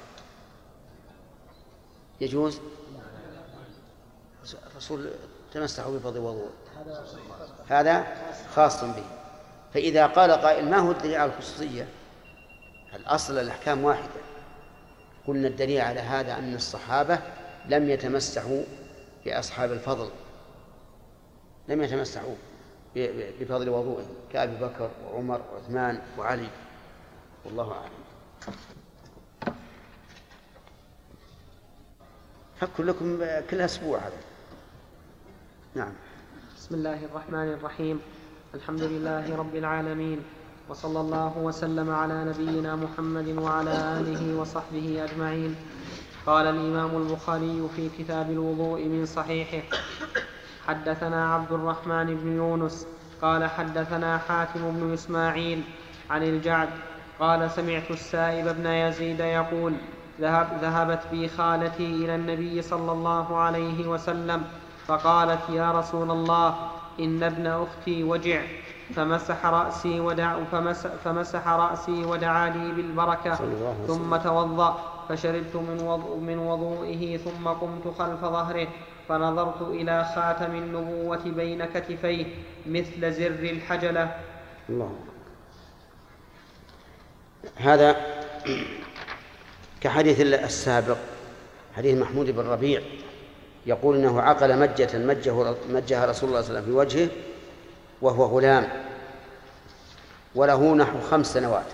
يجوز؟ الرسول تمسحوا بفضل وضوء. هذا خاص به. فإذا قال قائل ما هو الدليل على الخصوصية؟ الأصل الأحكام واحدة؟ قلنا الدليل على هذا أن الصحابة لم يتمسحوا بأصحاب الفضل. لم يتمسحوا بفضل وضوء كأبي بكر وعمر وعثمان وعلي. والله أعلم. فكر لكم كل أسبوع هذا. نعم. بسم الله الرحمن الرحيم. الحمد لله رب العالمين. وصلى الله وسلم على نبينا محمد وعلى آله وصحبه أجمعين. قال الإمام البخاري في كتاب الوضوء من صحيحه حدثنا عبد الرحمن بن يونس قال حدثنا حاتم بن إسماعيل عن الجعد قال سمعت السائب بن يزيد يقول ذهب ذهبت بي خالتي إلى النبي صلى الله عليه وسلم فقالت يا رسول الله إن ابن أختي وجع فمسح رأسي ودع فمسح, فمسح رأسي ودعا لي بالبركة. ثم توضأ فشربت من, وضوء من وضوئه ثم قمت خلف ظهره فنظرت إلى خاتم النبوة بين كتفيه مثل زر الحجلة الله هذا كحديث السابق حديث محمود بن ربيع يقول إنه عقل مجة مجه مجها رسول الله صلى الله عليه وسلم في وجهه وهو غلام وله نحو خمس سنوات.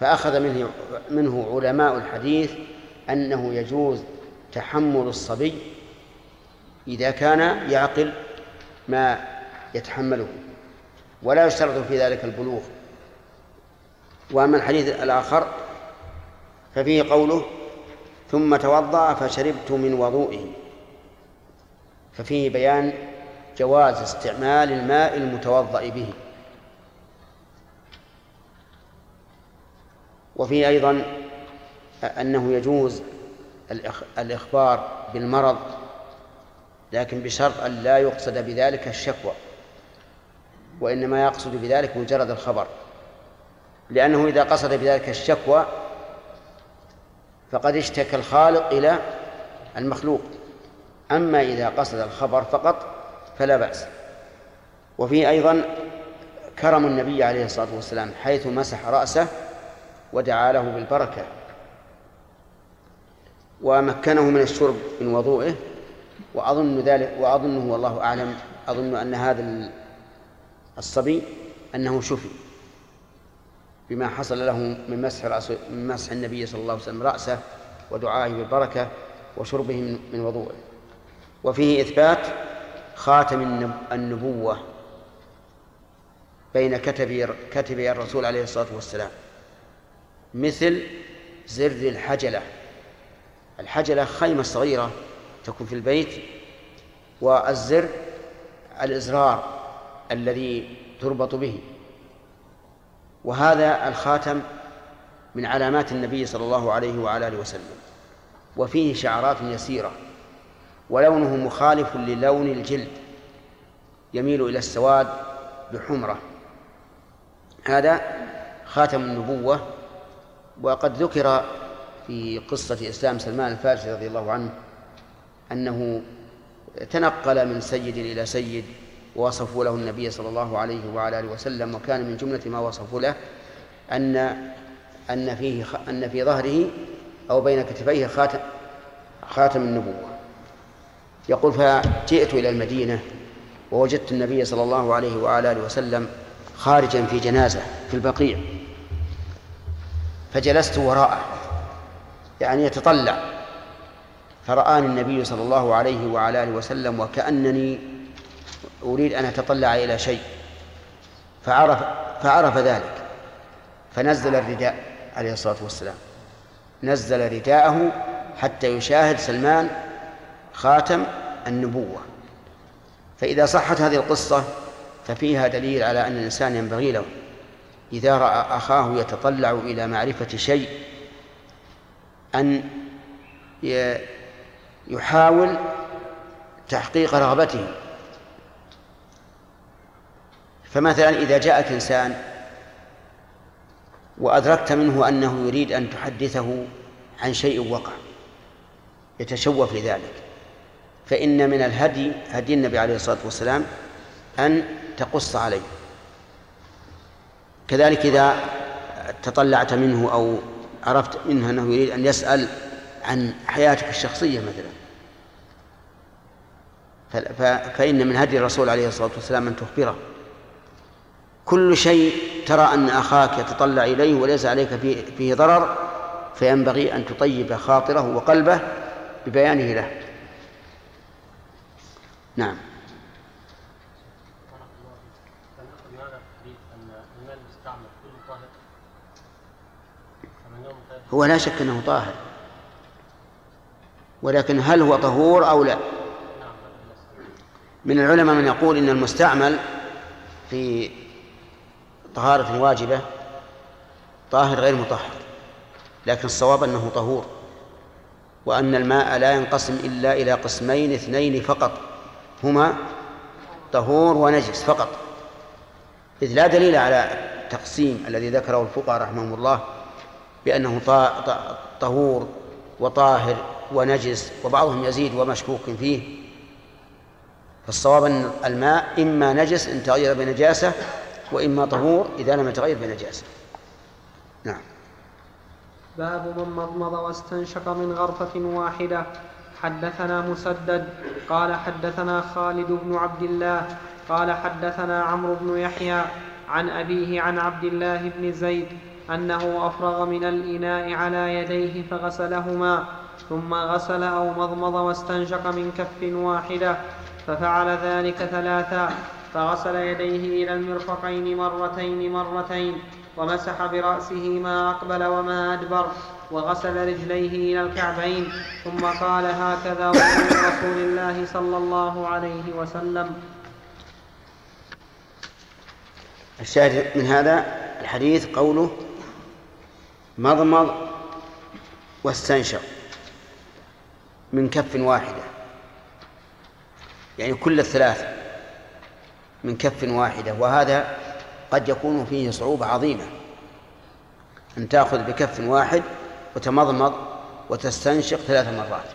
فأخذ منه منه علماء الحديث أنه يجوز تحمل الصبي إذا كان يعقل ما يتحمله ولا يشترط في ذلك البلوغ. وأما الحديث الآخر ففيه قوله ثم توضأ فشربت من وضوئه. ففيه بيان جواز استعمال الماء المتوضأ به. وفيه أيضا أنه يجوز الإخبار بالمرض لكن بشرط أن لا يقصد بذلك الشكوى وإنما يقصد بذلك مجرد الخبر. لأنه إذا قصد بذلك الشكوى فقد اشتكى الخالق إلى المخلوق. أما إذا قصد الخبر فقط فلا بأس. وفيه أيضا كرم النبي عليه الصلاة والسلام حيث مسح رأسه ودعا له بالبركة ومكنه من الشرب من وضوئه. وأظن ذلك وأظنه والله أعلم أظن أن هذا الصبي أنه شفي. بما حصل له من مسح من مسح النبي صلى الله عليه وسلم رأسه ودعائه بالبركة وشربه من وضوءه وفيه إثبات خاتم النبوة بين كتبي كتبي الرسول عليه الصلاة والسلام. مثل زر الحجلة. الحجلة خيمة صغيرة تكون في البيت والزر الإزرار الذي تربط به. وهذا الخاتم من علامات النبي صلى الله عليه وعلى آله وسلم. وفيه شعرات يسيرة ولونه مخالف للون الجلد يميل إلى السواد بحمرة. هذا خاتم النبوة وقد ذكر في قصة إسلام سلمان الفارسي رضي الله عنه أنه تنقل من سيد إلى سيد ووصفوا له النبي صلى الله عليه وعلى آله وسلم وكان من جملة ما وصفوا له ان أن فيه أن في ظهره أو بين كتفيه خاتم خاتم النبوة. يقول فجئت إلى المدينة ووجدت النبي صلى الله عليه وعلى آله وسلم خارجا في جنازة في البقيع. فجلست وراءه يعني يتطلع. فرآني النبي صلى الله عليه وعلى آله وسلم وكأنني أريد أن أتطلع إلى شيء. فعرف فعرف ذلك. فنزل الرداء عليه الصلاة والسلام. نزل رداءه حتى يشاهد سلمان خاتم النبوة. فإذا صحت هذه القصة ففيها دليل على أن الإنسان ينبغي له إذا رأى أخاه يتطلع إلى معرفة شيء أن يحاول تحقيق رغبته. فمثلا إذا جاءك إنسان وأدركت منه أنه يريد أن تحدثه عن شيء وقع يتشوف لذلك فإن من الهدي هدي النبي عليه الصلاة والسلام أن تقص عليه. كذلك إذا تطلعت منه أو عرفت منه أنه يريد أن يسأل عن حياتك الشخصية مثلا. فإن من هدي الرسول عليه الصلاة والسلام أن تخبره. كل شيء ترى أن أخاك يتطلع إليه وليس عليك فيه, ضرر فينبغي أن تطيب خاطره وقلبه ببيانه له. نعم. هو لا شك أنه طاهر. ولكن هل هو طهور أو لا؟ من العلماء من يقول إن المستعمل في طهارة واجبة طاهر غير مطهر لكن الصواب أنه طهور وأن الماء لا ينقسم إلا إلى قسمين اثنين فقط هما طهور ونجس فقط. إذ لا دليل على التقسيم الذي ذكره الفقهاء رحمهم الله بأنه طهور وطاهر ونجس وبعضهم يزيد ومشكوك فيه. فالصواب أن الماء إما نجس إن تغير بنجاسة وإما طهور إذا لم يتغير بنجاسة نعم. باب من مضمض واستنشق من غرفة واحدة. حدثنا مسدد. قال حدثنا خالد بن عبد الله. قال حدثنا عمرو بن يحيى عن أبيه عن عبد الله بن زيد أنه أفرغ من الإناء على يديه فغسلهما ثم غسل أو مضمض واستنشق من كف واحدة ففعل ذلك ثلاثا فغسل يديه إلى المرفقين مرتين مرتين ومسح برأسه ما أقبل وما أدبر وغسل رجليه إلى الكعبين ثم قال هكذا رسول الله صلى الله عليه وسلم. الشاهد من هذا الحديث قوله مضمض واستنشق من كف واحدة يعني كل الثلاث من كف واحدة وهذا قد يكون فيه صعوبة عظيمة. أن تأخذ بكف واحد وتمضمض وتستنشق ثلاث مرات.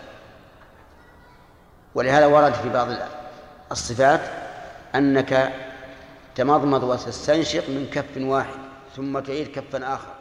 ولهذا ورد في بعض الصفات أنك تمضمض وتستنشق من كف واحد ثم تعيد كفا آخر.